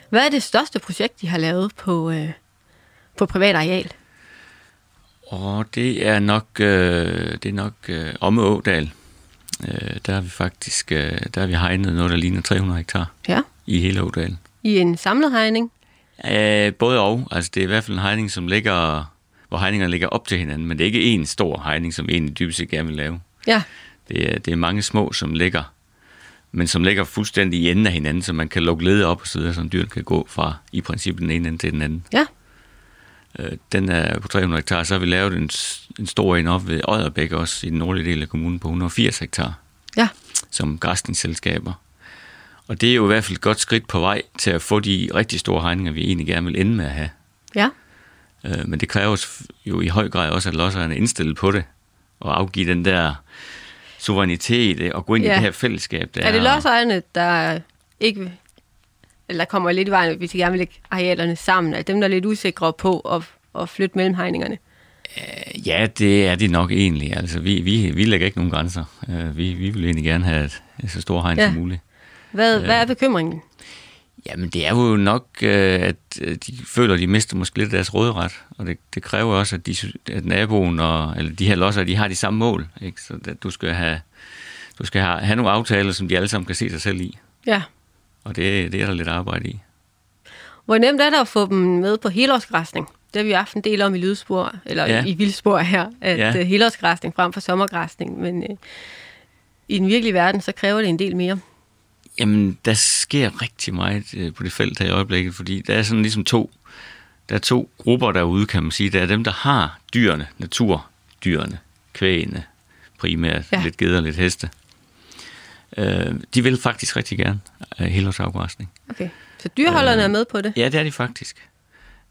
Hvad er det største projekt, I har lavet på, øh, på privat areal? Og det er nok, øh, det er nok øh, Omme Ådal. Øh, der har vi faktisk øh, der har vi hegnet noget, der ligner 300 hektar Ja. i hele Ådalen. I en samlet hegning? Øh, både og. Altså, det er i hvert fald en hegning, som ligger, hvor hegningerne ligger op til hinanden, men det er ikke en stor hegning, som egentlig dybest set gerne vil lave. Ja. Det er, det er mange små, som ligger, men som ligger fuldstændig i enden af hinanden, så man kan lukke leder op og så videre, så dyren kan gå fra i princippet den ene ende til den anden. Ja. Øh, Den er på 300 hektar, så har vi lavet en, en stor en op ved Odderbæk også, i den nordlige del af kommunen på 180 hektar, Ja. som græsningsselskaber. Og det er jo i hvert fald et godt skridt på vej til at få de rigtig store hegninger, vi egentlig gerne vil ende med at have. Ja. Øh, Men det kræver jo i høj grad også, at lodsejerne er indstillet på det, og afgive den der suverænitet øh, og gå ind Ja. i det her fællesskab. Der Er det lodsejerne, der ikke eller kommer lidt i vejen, hvis de gerne vil lægge arealerne sammen? Er dem, der er lidt usikre på at, at flytte mellem hegningerne? Ja, det er det nok egentlig. Altså, vi, vi, vi lægger ikke nogen grænser. Øh, Vi, vi vil egentlig gerne have et, et så stor hegn Ja. som muligt. Hvad, hvad er bekymringen? Jamen, det er jo nok, øh, at øh, de føler, at de mister måske lidt deres råderet, og det, det kræver også, at, de, at naboen og eller de her losser, de har de samme mål. Ikke? Så at du skal, have, du skal have, have nogle aftaler, som de alle sammen kan se sig selv i, Ja. Og det, det er der lidt arbejde i. Hvor nemt er det at få dem med på helårsgræsning? Det har vi haft en del om i lydspor, eller ja. I vildspor her, at ja. Ja. helårsgræsning frem for sommergræsning, men øh, i den virkelige verden, så kræver det en del mere. Jamen, der sker rigtig meget øh, på det felt her i øjeblikket, fordi der er sådan ligesom to, der er to grupper derude, kan man sige. Der er dem, der har dyrene, naturdyrene, kvægene, primært, ja. lidt geder, lidt heste. Øh, de vil faktisk rigtig gerne øh, helårsafgræsning. Okay. Så dyreholderne er med på det? Ja, det er de faktisk.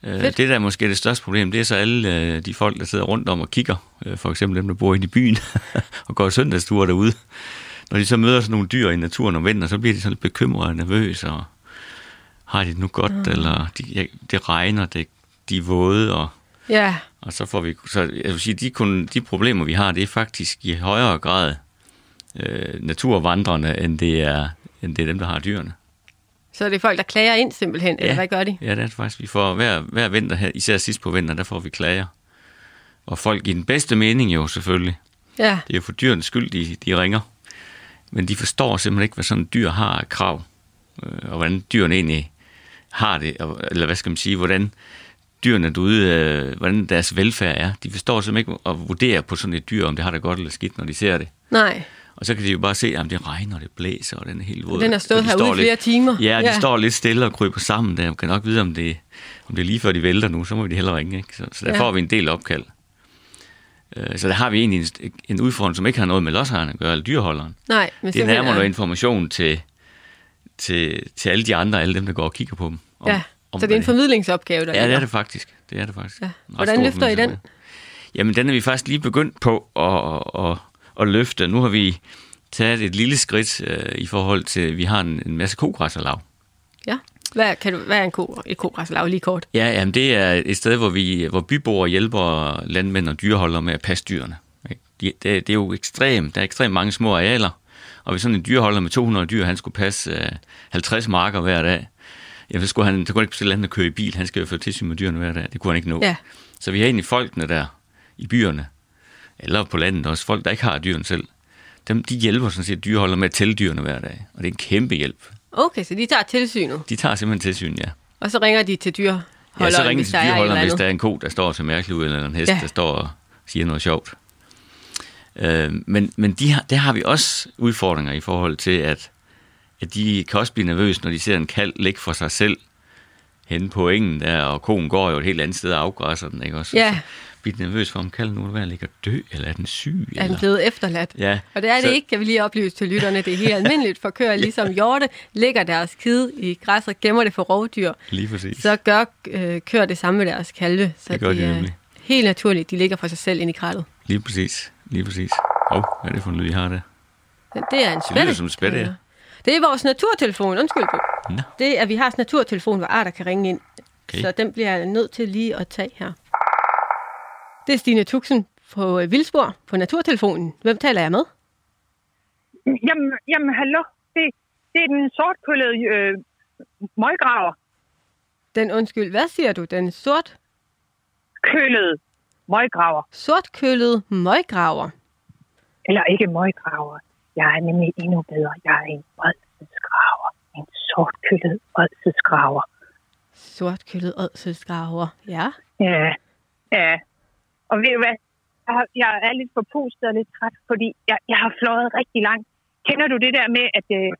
Øh, Fedt. det, der er måske det største problem, det er så alle øh, de folk, der sidder rundt om og kigger. Øh, for eksempel dem, der bor inde i byen og går søndagsture derude. Når de så møder sådan nogle dyr i naturen om vinteren, så bliver de sådan lidt bekymrede og nervøse. Og har de det nu godt, mm. eller de, ja, det regner, det, de er våde, og, Ja. og så får vi... Så jeg vil sige, de, kun, de problemer, vi har, det er faktisk i højere grad øh, naturvandrende, end det, er, end det er dem, der har dyrene. Så er det folk, der klager ind simpelthen, eller hvad gør de? Ja, det er det faktisk. Vi får hver, hver vinter her, især sidst på vinteren, der får vi klager. Og folk i den bedste mening jo selvfølgelig. Ja. Det er jo for dyrenes skyld, de, de ringer. Men de forstår simpelthen ikke, hvad sådan en dyr har af krav. Øh, og hvordan dyrene egentlig har det. Eller hvad skal man sige, hvordan dyrene derude, øh, hvordan deres velfærd er. De forstår simpelthen ikke at vurdere på sådan et dyr, om det har det godt eller skidt, når de ser det. Nej. Og så kan de jo bare se, at det regner, og det blæser, og den er helt våd. Den har stået herude i flere timer. Ja, de Ja. står lidt stille og kryber sammen der. Man kan nok vide, om det, om det er lige før de vælter nu, så må vi de hellere ringe. Ikke? Så, så der Ja. får vi en del opkald. Øh, Så der har vi egentlig en, en udfordring, som ikke har noget med lodsejeren at gøre, eller dyreholderen. Nej, men Det er nærmere er- noget information til, til, til alle de andre, alle dem, der går og kigger på dem. Om, Ja, om, så det er en formidlingsopgave, der Ja, det er det faktisk. Det er det faktisk. Ja. Hvordan løfter I den? Jamen, den er vi faktisk lige begyndt på at, at, at, at løfte. Nu har vi taget et lille skridt øh, i forhold til, at vi har en, en masse kogræsserlav. Ja. Hvad, kan du, hvad er en ko, et kogræslav lige kort? Ja, jamen det er et sted, hvor, vi, hvor byboere hjælper landmænd og dyreholdere med at passe dyrene. Det, det er jo ekstremt. Der er ekstremt mange små arealer, og hvis sådan en dyreholder med 200 dyr, han skulle passe øh, 50 marker hver dag, ja, så, skulle han, så kunne han ikke bestille andet at køre i bil. Han skal jo føre tilsyn med dyrene hver dag. Det kunne han ikke nå. Ja. Så vi har egentlig folkene der i byerne, eller på landet også, folk, der ikke har dyrene selv, dem, de hjælper sådan set dyreholder med at tælle dyrene hver dag. Og det er en kæmpe hjælp. Okay, så de tager tilsynet, De tager simpelthen tilsyn, ja. og så ringer de til dyreholderen, Ja, så ringer de til er dyreholderen, hvis der er en ko, der står til mærkelig ud, eller en hest, Ja. der står og siger noget sjovt. Øh, men men de har, der har vi også udfordringer i forhold til, at, at de kan også blive nervøse, når de ser en kald ligge for sig selv hen på engen der, og konen går jo et helt andet sted og afgræsser den, ikke også? Ja. Så bliver de nervøs for, om kalden nu er ved at ligge og dø, eller er den syg? Er den blevet efterladt? Ja. Og det er det Så- ikke, kan vi lige oplyse til lytterne. Det er helt almindeligt for køer, ligesom hjorte lægger deres kid i græs og gemmer det for rovdyr. Lige præcis. Så gør øh, køer det samme med deres kalve. Så Det gør de er nemlig. helt naturligt, de ligger for sig selv ind i krattet. Lige præcis. Lige præcis. Åh, oh, hvad er det for en lyd, I har der? Det er en lyder spætte. som en spætte, ja. Det er vores naturtelefon. Undskyld. Nå. Det er, at vi har en naturtelefon, hvor arter kan ringe ind. Okay. Så den bliver jeg nødt til lige at tage her. Det er Stine Tuxen på øh, Vildsborg på Naturtelefonen. Hvem taler jeg med? Jamen, jamen hallo. Det, det er den sortkøllede øh, møggraver. Den undskyld, hvad siger du? Den sort, Køllede møggraver. sortkøllede møggraver. Eller ikke møggraver. Jeg er nemlig endnu bedre. Jeg er en ådselsgraver. En sortkøllet ådselsgraver. Sortkøllede ådselsgraver. Ja. Ja, ja. Og ved du hvad? Jeg, har, jeg er lidt forpustet og lidt træt, fordi jeg, jeg har fløjet rigtig langt. Kender du det der med, at øh,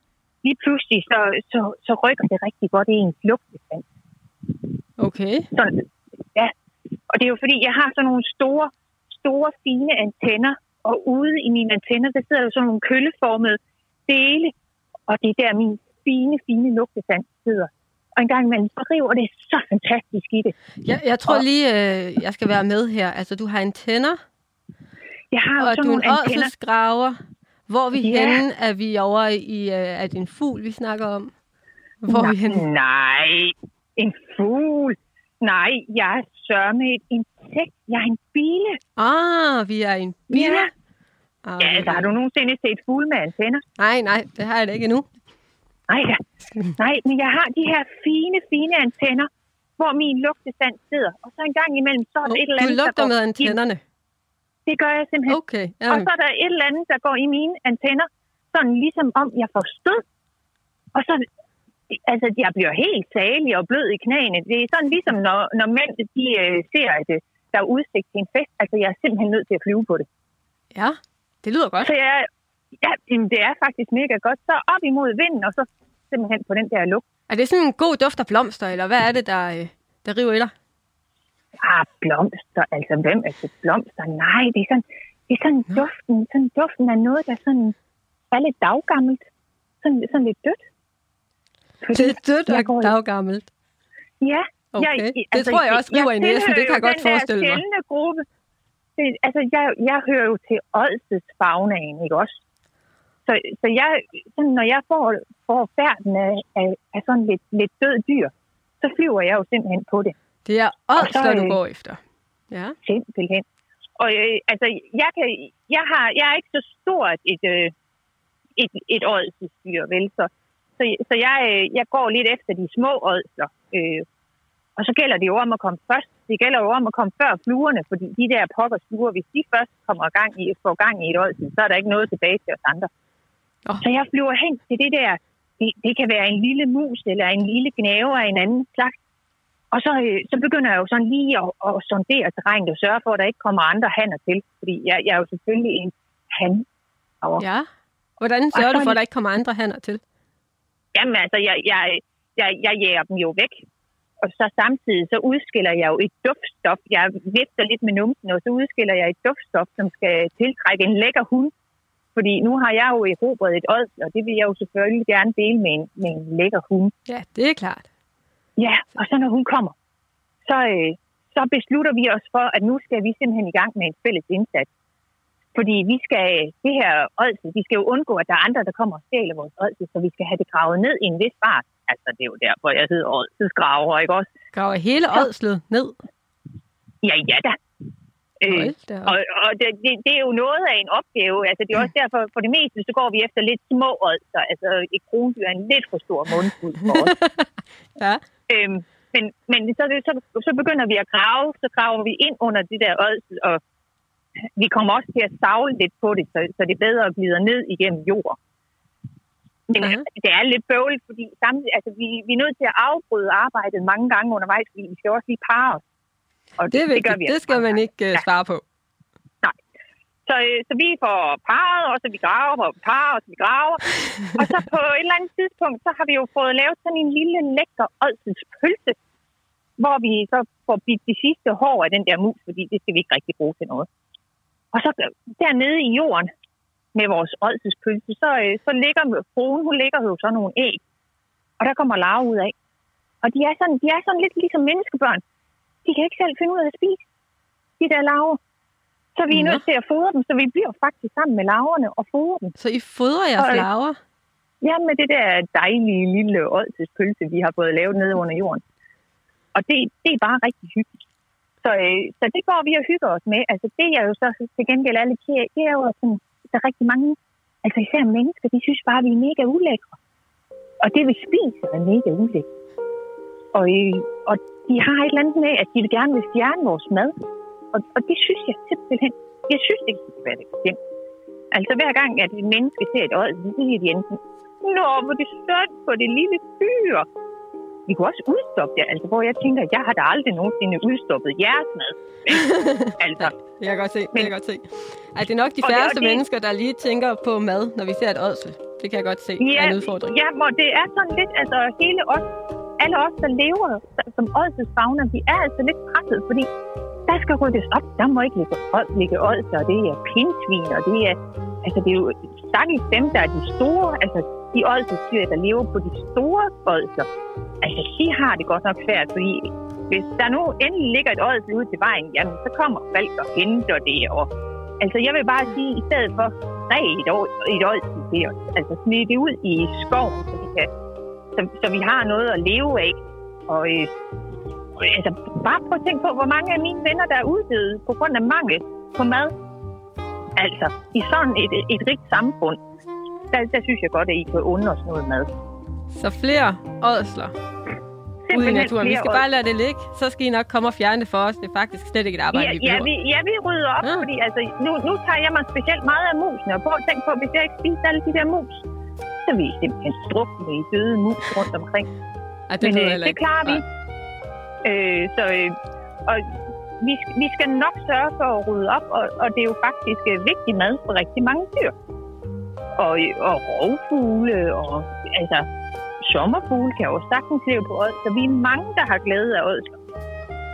lige pludselig, så, så, så rykker det rigtig godt i ens lugtestand? Okay. Sådan, ja. Og det er jo fordi, jeg har sådan nogle store, store, fine antenner, og ude i mine antenner, der sidder jo sådan nogle kølleformede dele, og det er der min fine, fine lugtesand sidder. Og en gang imellem, river det så fantastisk i det. Jeg, jeg tror lige, øh, jeg skal være med her. Altså, du har antenner, Jeg har og sådan du en nogle antenner. ådselsgraver. Hvor er vi Ja. henne? Er vi over i... Øh, er det en fugl, vi snakker om? Hvor er vi henne? Nej, en fugl. Nej, jeg er sørme et insekt. Jeg er en bile. Ah, vi er en bille. Ja. Ah, Ja, altså, har du nogensinde set fugle med antenner? Nej, nej, det har jeg da ikke endnu. Nej. Nej, men jeg har de her fine, fine antenner, hvor min lugtestand sidder. Og så en gang imellem, så er der et eller Du andet, der lugter går med i- antennerne. Det gør jeg simpelthen. Okay. Og Jamen, så er der et eller andet, der går i mine antenner, sådan ligesom om jeg får stød. Og så, altså, jeg bliver helt salig og blød i knæene. Det er sådan ligesom, når, når mænd de, øh, ser, at øh, der er udsigt til en fest. Altså, jeg er simpelthen nødt til at flyve på det. ja, det lyder godt. Så jeg, ja, det er faktisk mega godt. Så op imod vinden, og så simpelthen på den der lugt. Er det sådan en god duft af blomster, eller hvad er det, der, øh, der river i dig? Ah, blomster. Altså, hvem er det blomster? Nej, det er sådan, det er sådan duften, sådan duften af noget, der sådan er lidt daggammelt. Sådan, sådan lidt dødt. Fordi Det er dødt jeg går og i- daggammelt. Ja. Okay. Det tror jeg også river i næsen, det kan jeg godt forestille mig. den der gruppe. Det, altså, jeg, jeg hører jo til Olses fagnaen, ikke også? Så, så jeg, sådan, når jeg får, får færden af, af, af sådan lidt, lidt død dyr, så flyver jeg jo simpelthen på det. Det er Og så, ådsler, du øh, går efter. Ja. Simpelthen. Og øh, altså, jeg, kan, jeg, har, jeg er ikke så stort et, øh, et, et ådselsdyr, vel? Så, så, så jeg, øh, jeg går lidt efter de små ådsler. Øh, og så gælder det jo om at komme først. Det gælder jo om at komme før fluerne, fordi de der pokkers fluer, hvis de først kommer gang i, får gang i et ådsel, så er der ikke noget tilbage til os andre. Nå. Så jeg flyver hen til det der, det, det kan være en lille mus eller en lille gnave af en anden slags. Og så, øh, så begynder jeg jo sådan lige at, at sondere terrænet og sørge for, at der ikke kommer andre hanner til. Fordi jeg, jeg er jo selvfølgelig en han. ja. Hvordan sørger du for, at der ikke kommer andre hanner til? Jamen altså, jeg, jeg, jeg, jeg jager dem jo væk. Og så samtidig, så udskiller jeg jo et duftstof. Jeg vifter lidt med numsen, og så udskiller jeg et duftstof, som skal tiltrække en lækker hund. Fordi nu har jeg jo erobret et ådsel, og det vil jeg jo selvfølgelig gerne dele med en, med en lækker hund. Ja, det er klart. Ja, og så når hun kommer, så, øh, så beslutter vi os for, at nu skal vi simpelthen i gang med en fælles indsats. Fordi vi skal, det her ådsel, vi skal jo undgå, at der er andre, der kommer og stjæler vores ådsel, så vi skal have det gravet ned i en vis fart. Altså, det er jo derfor, jeg hedder ådselsgraver, ikke også? Graver hele ådslet ned. Ja, ja da. Øh, og og det, det, det er jo noget af en opgave. Altså, det er også derfor, for det meste, så går vi efter lidt små ådser. Altså, et krondyr er en lidt for stor mundfuld for os. Ja. Øhm, men men så, så, så begynder vi at grave, så graver vi ind under det der ådsel, og vi kommer også til at savle lidt på det, så, så det bedre glider ned igennem jord. Men Ja. uh-huh. det er lidt bøvlet, fordi samtidig, altså, vi, vi er nødt til at afbryde arbejdet mange gange undervejs, fordi vi skal også lige parre os. Og Det er vigtigt. gør Det, vi det altså skal man ikke uh, Ja. svare på. Så, øh, så vi får parret, og så vi graver, og parrer, og så vi graver. og så på et eller andet tidspunkt, så har vi jo fået lavet sådan en lille lækker ådselspølse, hvor vi så får bidt de sidste hår af den der mus, fordi det skal vi ikke rigtig bruge til noget. Og så dernede i jorden med vores ådselspølse, så, øh, så ligger fruen, hun ligger jo så nogle æg. Og der kommer larve ud af. Og de er, sådan, de er sådan lidt ligesom menneskebørn. De kan ikke selv finde ud af at spise de der larver. Så vi er nødt til at fodre dem, så vi bliver faktisk sammen med larverne og fodrer dem. Så I fodrer jeres Og- larver? Ja, med det der dejlige lille ådselspølse, vi har fået lavet nede under jorden. Og det, det er bare rigtig hyggeligt. Så, øh, så det går vi og hygger os med. Altså det er jo så til gengæld alle kære, det er jo sådan, der er rigtig mange, altså især mennesker, de synes bare, at vi er mega ulækre. Og det vi spiser er mega ulækre. Og, øh, og de har et eller andet med, at de vil gerne vil fjerne vores mad. Og, og det synes jeg simpelthen, jeg synes ikke, det skal være det bestemt. Altså hver gang, at et menneske ser et øje, så siger de enten, Nå, hvor det er sødt på det lille dyr. Vi kunne også udstoppe det, altså hvor jeg tænker, jeg har da aldrig nogensinde udstoppet jeres mad. altså, Det kan jeg godt se. Det kan jeg godt se. Ej, det er nok de Og det- og færreste det- mennesker, der lige tænker på mad, når vi ser et ådsel. Det kan jeg godt se er ja, en udfordring. ja, hvor det er sådan lidt, altså hele os, alle os, der lever som åldsesfagner, vi er altså lidt presset, fordi der skal ryddes op. Der må ikke ligge, ligge ålser, og det er pindsvin, og det er, altså det er jo stakkels dem, der er de store, altså de ådselsdyr, der lever på de store ålser. Altså, de har det godt nok svært, fordi hvis der nu endelig ligger et ådsel ude til vejen, jamen, så kommer folk og henter det, og altså, jeg vil bare sige, i stedet for, nej, et, år, et ådsel det er, altså smid det ud i skoven, så vi, kan, så, så vi har noget at leve af. Og øh, altså, bare prøv at tænke på, hvor mange af mine venner, der er uddøde på grund af mangel på mad. Altså, i sådan et, et rigt samfund, der, der synes jeg godt, at I kan undre os noget mad. Så flere ådsler ude i naturen. Vi skal bare lade det ligge, så skal I nok komme og fjerne det for os. Det er faktisk slet ikke et arbejde, Ja, vi ja, behøver. vi, ja, vi rydder op, Ja. ja. fordi altså, nu, nu tager jeg mig specielt meget af musene. Og prøv at tænke på, hvis jeg ikke spiser alle de der mus, så vil I simpelthen drukne i døde mus rundt omkring. Ej, det Men øh, det klarer vi. Øh, så, øh, og vi, vi skal nok sørge for at rydde op, og, og det er jo faktisk øh, vigtig mad for rigtig mange dyr. Og, øh, og rovfugle, og altså sommerfugle kan jo sagtens leve på åd, så vi er mange, der har glæde af ådsler.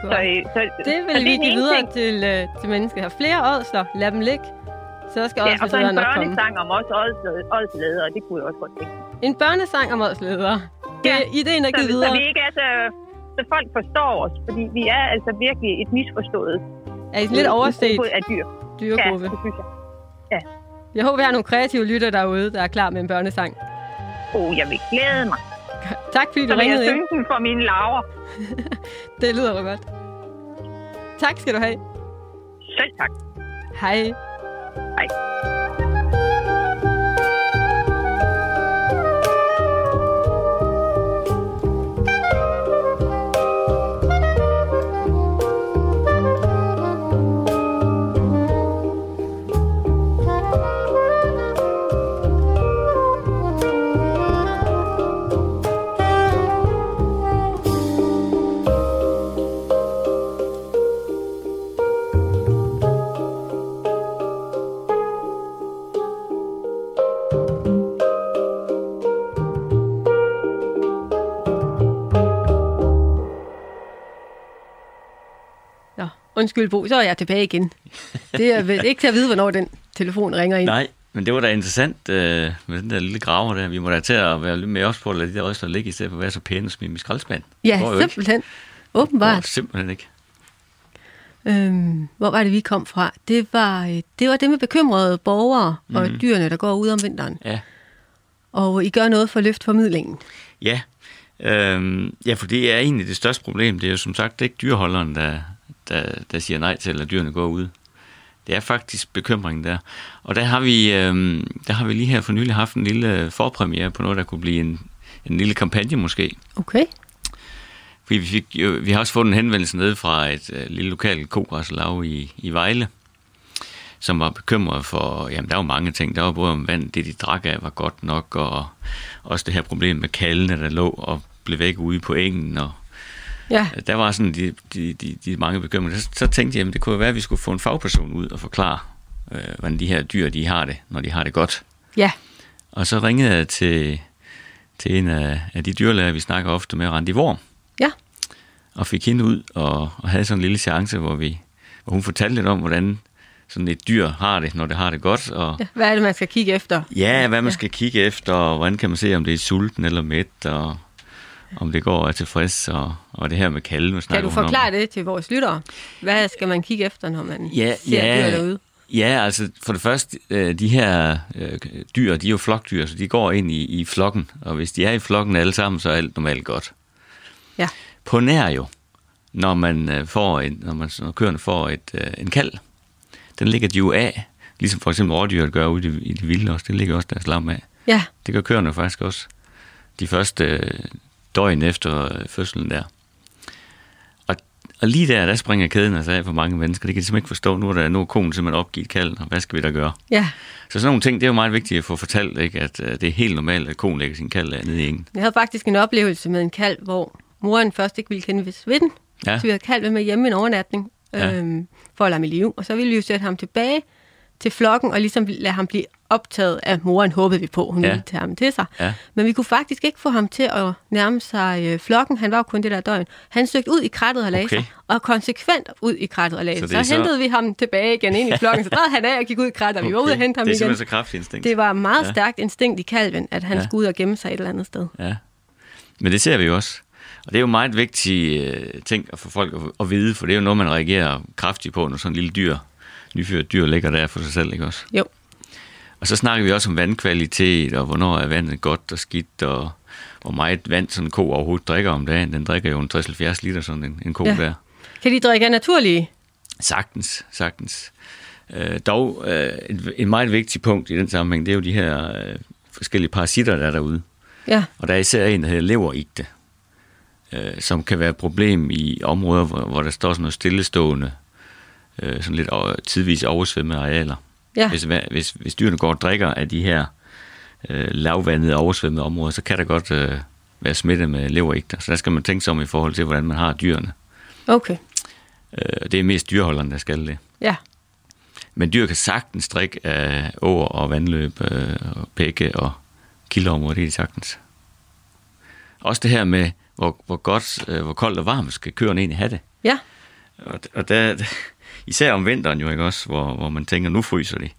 Godt. Så, øh, så, Det så vil vi er den give videre ting. til, øh, til mennesker. Har flere ådsler, lad dem ligge. Så skal Ja, og så en ådsledere nok komme. børnesang om også ådsleder, og det kunne jeg også godt tænke. En børnesang om ådsledere. Det, Ja, ideen er Så, givet så videre. vi ikke er så, så folk forstår os, fordi vi er altså virkelig et misforstået Er I lidt overset af dyr. Ja, dyregruppe? det synes jeg. Jeg håber, vi har nogle kreative lytter derude, der er klar med en børnesang. Oh, jeg vil glæde mig. Tak fordi Så du jeg ringede ind. synge den for mine laver. Det lyder da godt. Tak skal du have. Selv tak. Hej. Hej. Undskyld Bo, så er jeg tilbage igen. Det er vel ikke til at vide, hvornår den telefon ringer ind. Nej, men det var da interessant øh, med den der lille graver der. Vi må da til at være lidt mere også på at lade de der røster ligge, i stedet for at være så pæne og smide dem i skraldespand. Ja, jo ikke. simpelthen. Det Åbenbart. simpelthen ikke. Øhm, hvor var det, vi kom fra? Det var øh, det, var det med bekymrede borgere og Mhm. dyrene, der går ud om vinteren. Ja. Og I gør noget for at løfte formidlingen. Ja, Øhm, ja, for det er egentlig det største problem. Det er jo som sagt det er ikke dyreholderen, der, der, der siger nej til, at dyrene går ud. Det er faktisk bekymringen der. Og der har vi, øhm, der har vi lige her for nylig haft en lille forpremiere på noget, der kunne blive en, en lille kampagne måske. Okay. Fordi vi, fik, jo, vi har også fået en henvendelse ned fra et øh, lille lokalt kogræslav i, i Vejle, som var bekymret for, jamen der var mange ting. Der var både om vand, det de drak af var godt nok, og også det her problem med kaldene, der lå og blev væk ude på engen, og Ja, der var sådan de, de, de, de mange bekymringer. Så, så tænkte jeg, at det kunne være, at vi skulle få en fagperson ud og forklare, øh, hvordan de her dyr, de har det, når de har det godt. ja, Og så ringede jeg til, til en af, af de dyrlæger, vi snakker ofte med, Randi Worm, ja. og fik hende ud og, og havde sådan en lille chance, hvor, vi, hvor hun fortalte lidt om, hvordan sådan et dyr har det, når det har det godt, og ja. Hvad er det, man skal kigge efter? ja, hvad man skal kigge efter, og hvordan kan man se, om det er sulten eller mæt, og om det går og er tilfreds, og, og det her med kalve. Kan snakker du hun om. forklare det til vores lyttere? Hvad skal man kigge efter, når man Ja, ser ja. dyr derude? Ja, altså for det første, øh, de her øh, dyr, de er jo flokdyr, så de går ind i, i flokken, og hvis de er i flokken alle sammen, så er alt normalt godt. Ja. På nær jo, når man øh, får en, når, man, når køerne får et, en kald, den ligger de jo af, ligesom for eksempel rådyret gør ude i, det- i det vilde også, det ligger også deres lam af. Ja, Det gør køerne faktisk også. De første døgn efter øh, fødslen der. Og, og lige der, der springer kæden altså af for mange mennesker. Det kan de simpelthen ikke forstå. Nu er, der, nu er konen simpelthen opgivet kalden, og hvad skal vi da gøre? ja. Så sådan nogle ting, det er jo meget vigtigt at få fortalt, ikke? at øh, det er helt normalt, at konen lægger sin kald af nede i engen. Jeg havde faktisk en oplevelse med en kalv, hvor moren først ikke ville kende ved den. Ja. Så vi havde kalv med hjemme en overnatning Ja. øhm, for at lade ham i live. Og så ville vi jo sætte ham tilbage til flokken og ligesom lade ham blive optaget af moren, håbede vi på, hun Ja. ville tage ham til sig. Ja. Men vi kunne faktisk ikke få ham til at nærme sig øh, flokken. Han var jo kun det der døgn. Han søgte ud i krattet og lagde Okay. sig, og konsekvent ud i krattet og lagde Så Så, så hentede vi ham tilbage igen ind i flokken. Så drejede han af og gik ud i krattet, og vi var ude og hente ham det er igen. simpelthen så kraftigt instinkt. Det var meget Ja. stærkt instinkt i kalven, at han Ja. skulle ud og gemme sig et eller andet sted. Ja. Men det ser vi jo også. Og det er jo meget vigtige øh, ting at få folk at, at vide, for det er jo noget, man reagerer kraftigt på, når sådan en lille dyr, nyfødt dyr ligger der for sig selv, ikke også? Jo. Og så snakker vi også om vandkvalitet, og hvornår er vandet godt og skidt, og hvor meget vand sådan en ko overhovedet drikker om dagen. Den drikker jo en 60-70 liter, sådan en, en ko ja. Der. Kan de drikke af naturlige? Sagtens, sagtens. Øh, dog, øh, en, en meget vigtig punkt i den sammenhæng, det er jo de her øh, forskellige parasitter, der er derude. Ja. Og der er især en, der hedder leverigte, øh, som kan være et problem i områder, hvor, hvor der står sådan noget stillestående, øh, sådan lidt over, tidvis oversvømmede arealer. Ja. Hvis, hvis, hvis dyrene går og drikker af de her øh, lavvandede, oversvømmede områder, så kan der godt øh, være smitte med leverigter. Så der skal man tænke sig om i forhold til, hvordan man har dyrene. Okay. Øh, det er mest dyreholderne, der skal det. Ja. Men dyr kan sagtens drikke af åer og vandløb øh, og bække og kildeområder, det er de sagtens. Også det her med, hvor, hvor godt, øh, hvor koldt og varmt skal køerne egentlig have det. Ja. Og, og der, især om vinteren jo ikke også, hvor, hvor man tænker, nu fryser de.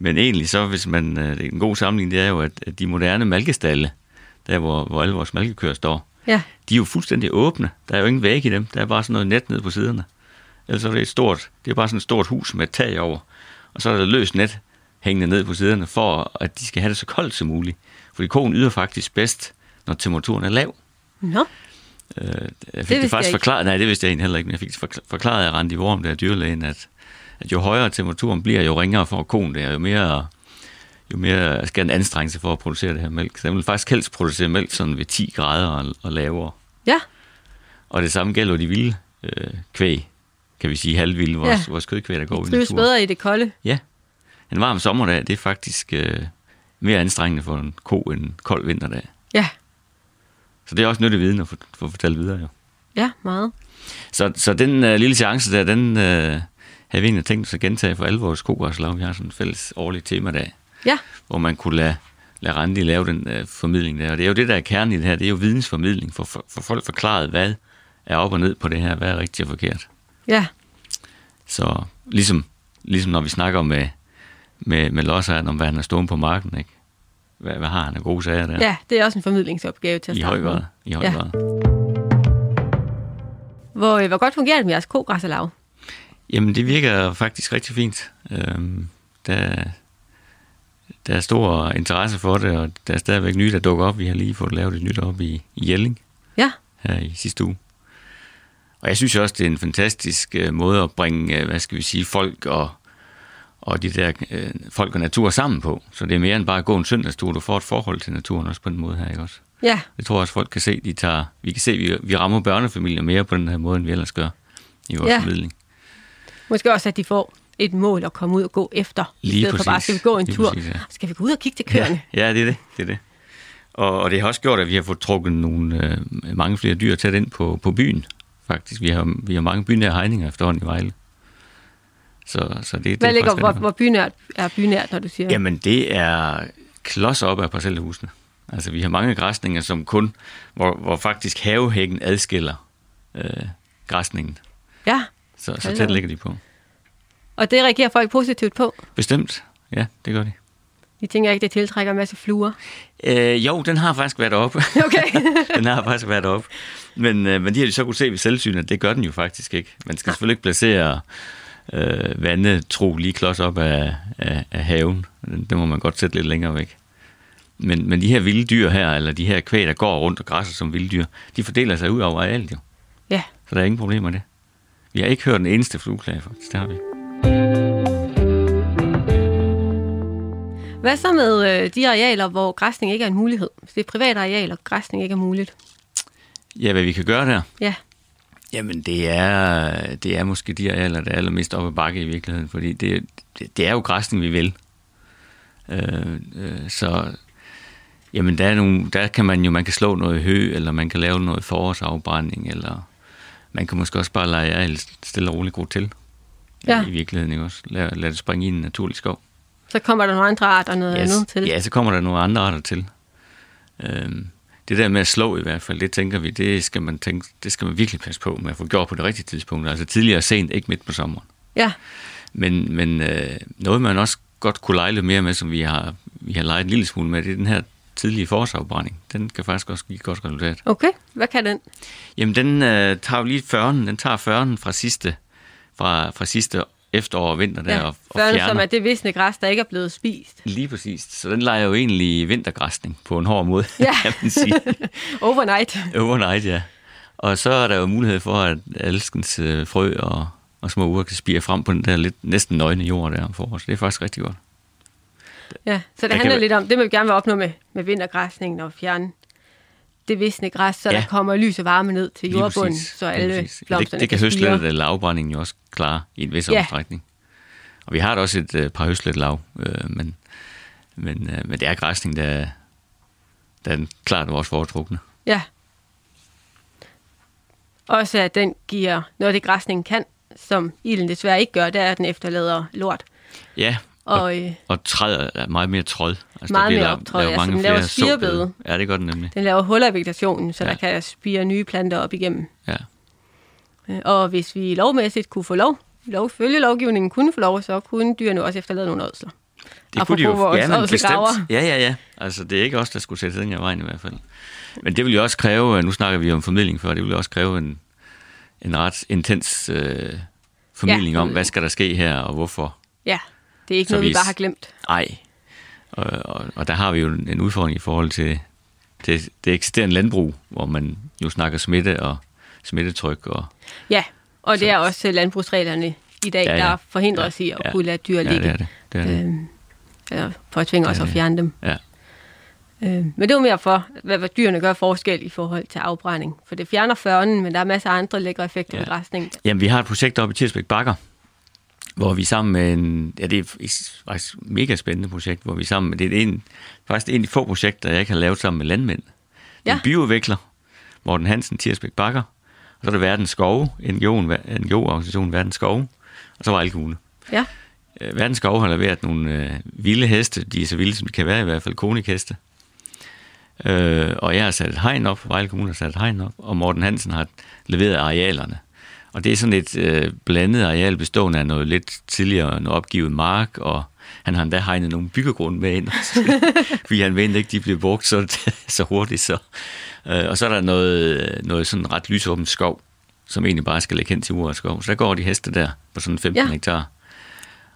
Men egentlig så, hvis man, øh, det er en god sammenligning, det er jo, at, at de moderne malkestalle, der hvor, hvor alle vores malkekøer står, Ja. de er jo fuldstændig åbne. Der er jo ingen væg i dem. Der er bare sådan noget net nede på siderne. Ellers er det et stort, det er bare sådan et stort hus med et tag over. Og så er der løst net hængende ned på siderne, for at de skal have det så koldt som muligt. Fordi koen yder faktisk bedst, når temperaturen er lav. Nå. Øh, jeg fik det, det faktisk forklaret, nej, det vidste jeg egentlig heller ikke, men jeg fik det forklaret af Randi Worm, der er dyrlægen, at, at jo højere temperaturen bliver, jo ringere for koen det er, jo mere, jo mere skal den anstrenge sig for at producere det her mælk. Så den vil faktisk helst producere mælk sådan ved 10 grader og, og lavere. Ja. Og det samme gælder de vilde øh, kvæg, kan vi sige halvvilde, vores, ja. Vores kødkvæg, der går i naturen. bedre i det kolde. Ja. En varm sommerdag, det er faktisk øh, mere anstrengende for en ko end en kold vinterdag. Ja. Så det er også nyttig viden at få, få fortalt videre, jo. Ja, meget. Så, så den øh, lille chance der, den øh, havde vi egentlig tænkt os at gentage for alle vores kokgræslag. Vi har sådan en fælles årlig temadag, Ja. hvor man kunne lade, lade Randi lave den øh, formidling der. Og det er jo det, der er kernen i det her, det er jo vidensformidling, for, for, for folk forklaret, hvad er op og ned på det her, hvad er rigtigt og forkert. Ja. Så ligesom, ligesom når vi snakker med, med, med om, hvad han har stået på marken, ikke? Hvad, hvad har han af gode sager der? Ja, det er også en formidlingsopgave til at I starte høj grad. I høj Ja. grad. Hvor, øh, hvor godt fungerer det med jeres kogræsserlag? Jamen, Jamen, det virker faktisk rigtig fint. Øhm, der, der er stor interesse for det, og der er stadigvæk nye, der dukker op. Vi har lige fået lavet et nyt op i, i Jelling Ja, her i sidste uge. Og jeg synes også, det er en fantastisk øh, måde at bringe, øh, hvad skal vi sige, folk og, og de der øh, folk og natur sammen på. Så det er mere end bare at gå en søndagstur. Du får et forhold til naturen også på den måde her, ikke også? ja, Det tror jeg også, folk kan se. De tager, vi kan se, at vi, vi rammer børnefamilier mere på den her måde, end vi ellers gør i vores Ja. formidling. måske også, at de får et mål at komme ud og gå efter. I Lige stedet for bare, præcis. skal vi gå en Lige tur? præcis, ja. Skal vi gå ud og kigge til køerne? Ja, ja, det er det. det, er det. Og, og det har også gjort, at vi har fået trukket nogle, øh, mange flere dyr tæt ind på, på byen, faktisk. Vi har, vi har mange bynære hegninger efterhånden i Vejle. Så, så det, det Hvad er ligger, hvor, hvor bynært er bynært, når du siger? Jamen, det er klods op af parcelhusene. Altså, vi har mange græsninger, som kun, hvor, hvor faktisk havehækken adskiller øh, græsningen. Ja, Så, så tæt ligger de på. og det reagerer folk positivt på. Bestemt. Ja, det gør de. De tænker ikke, det tiltrækker en masse fluer. Øh, jo, den har faktisk været oppe. Okay. den har faktisk været oppe. Men, øh, men de har de så kunne se ved selvsyn, at det gør den jo faktisk ikke. Man skal selvfølgelig ikke placere øh, vandetro lige klods op af, af, af haven. Det må man godt sætte lidt længere væk. Men, men de her vilde dyr her, eller de her kvæg, der går rundt og græsser som vilde dyr, de fordeler sig ud over arealet jo. Ja, Så der er ingen problemer med det. Vi har ikke hørt den eneste flueklage, faktisk. Det har vi. Hvad så med øh, de arealer, hvor græsning ikke er en mulighed? Hvis det er private arealer, græsning ikke er muligt. Ja, hvad vi kan gøre der? Ja, Jamen, det er, det er måske de arealer, der er allermest oppe ad bakke i virkeligheden, fordi det, det, det er jo græsning, vi vil. Øh, øh, så jamen, der, er nogle, der kan man jo, man kan slå noget hø, eller man kan lave noget forårsafbrænding, eller man kan måske også bare lade arealet stille og roligt gro til. Ja. I virkeligheden, ikke også? Lad, lad det springe i en naturlig skov. så kommer der nogle andre arter noget Yes. andet til. Ja, så kommer der nogle andre arter til. Øhm, det der med at slå i hvert fald, det tænker vi, det skal man, tænke, det skal man virkelig passe på med at få gjort på det rigtige tidspunkt. Altså tidligere sent, ikke midt på sommeren. Ja, Men, men øh, noget, man også godt kunne lege lidt mere med, som vi har, vi har leget en lille smule med, det er den her tidlige forårsafbrænding. Den kan faktisk også give et godt resultat. okay. Hvad kan den? Jamen, den øh, tager jo lige 40'en. Den tager 40'en fra sidste, fra, fra sidste efterår og vinter der, Ja, og, og fjerner. som er det visne græs, der ikke er blevet spist. Lige præcis. Så den leger jo egentlig vintergræsning på en hård måde, Ja. kan man sige. Overnight. Overnight, ja. Og så er der jo mulighed for, at alskens øh, frø og, og små uger kan spire frem på den der lidt næsten nøgne jord der om foråret. Det er faktisk rigtig godt. Ja, så det kan handler lidt om, det vi gerne vil opnå med, med vintergræsningen og fjerne det visne græs, så Ja. der kommer lys og varme ned til jordbunden, så alle blomsterne det, det kan spire. høstlettet eller afbrændingen jo også klare i en vis Ja. omstrækning. Og vi har da også et øh, par høstlet lav, øh, men, men, øh, men det er græsning, der, er- der er klart vores foretrukne. Ja. Også at den giver noget af det græsningen kan, som ilden desværre ikke gør, det er, at den efterlader lort. Ja, Og øh, og træet er meget mere tråd. Altså, Meget mere lavet- optråd, lavet altså, den laver spirebede. Ja, det gør den nemlig. den laver huller i vegetationen, så Ja. der kan spire nye planter op igennem. Ja. Øh, Og hvis vi lovmæssigt kunne få lov, lov følge lovgivningen kunne få lov, så kunne dyrene også efterlade nogle ådsler. Det kunne de jo Apropos gerne, bestemt. Ja, ja, ja. Altså, det er ikke os, der skulle sætte den her vejen i hvert fald. Men det vil jo også kræve, nu snakker vi om formidling før, det vil jo også kræve en, en ret intens øh, formidling Ja. om, hvad skal der ske her, og hvorfor. Ja, det er ikke Så noget, vi bare har glemt. Ej. Og, og, og der har vi jo en udfordring i forhold til det, det eksisterende landbrug, hvor man jo snakker smitte og smittetryk. Og, Ja, og det er også landbrugsreglerne i dag, Ja, ja, ja. ja. der forhindrer Ja, os i at ja. kunne lade dyr ja, ligge. det er det. det, er det. Øhm, eller for at tvinge os er at fjerne dem. Ja. Øhm, men det var mere for, hvad, hvad dyrene gør forskel i forhold til afbrænding. For det fjerner førnen, men der er masser af andre lækre effekter Ja. ja. ved græsning. Jamen, vi har et projekt oppe i Tirsbæk Bakker, hvor vi sammen med en, ja, det er faktisk et mega spændende projekt, hvor vi sammen med, det er en, faktisk en af de få projekter, jeg ikke har lavet sammen med landmænd. Er Ja. en bioudvikler, Morten Hansen, Tirsbæk Bakker, så er der Verdens Skove, NGO-organisationen Verdens Skove, og så Vejle Kommune. Ja, Øh, Verdens Skove har leveret nogle øh, vilde heste, de er så vilde, som de kan være i hvert fald, konikheste. Øh, og jeg har sat et hegn op, Vejle Kommune har sat et hegn op, og Morten Hansen har leveret arealerne. Og det er sådan et øh, blandet areal bestående af noget lidt tidligere noget opgivet mark, og han har endda hegnet nogle byggegrunde med ind, fordi han mente ikke, de blev brugt så, så hurtigt. Så. Øh, og så er der noget, noget sådan ret lysåbent skov, som egentlig bare skal lægge hen til urørt skov. Så der går de heste der på sådan 15 ja. Hektar.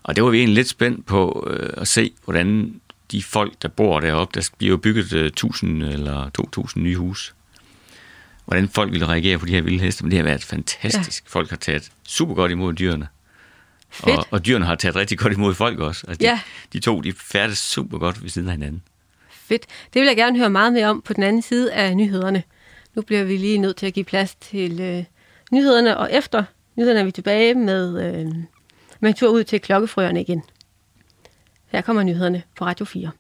Og det var vi egentlig lidt spændt på øh, at se, hvordan de folk, der bor deroppe, der bliver jo bygget uh, 1000 eller 2000 nye huse. Hvordan folk vil reagere på de her vilde heste, men det har været fantastisk. Ja. Folk har taget super godt imod dyrene. Fedt. Og, og dyrene har taget rigtig godt imod folk også. Altså, de, Ja. de to, de færdes super godt ved siden af hinanden. Fedt. Det vil jeg gerne høre meget mere om på den anden side af nyhederne. Nu bliver vi lige nødt til at give plads til øh, nyhederne, og efter nyhederne er vi tilbage med, øh, med en tur ud til klokkefrøerne igen. Her kommer nyhederne på Radio 4.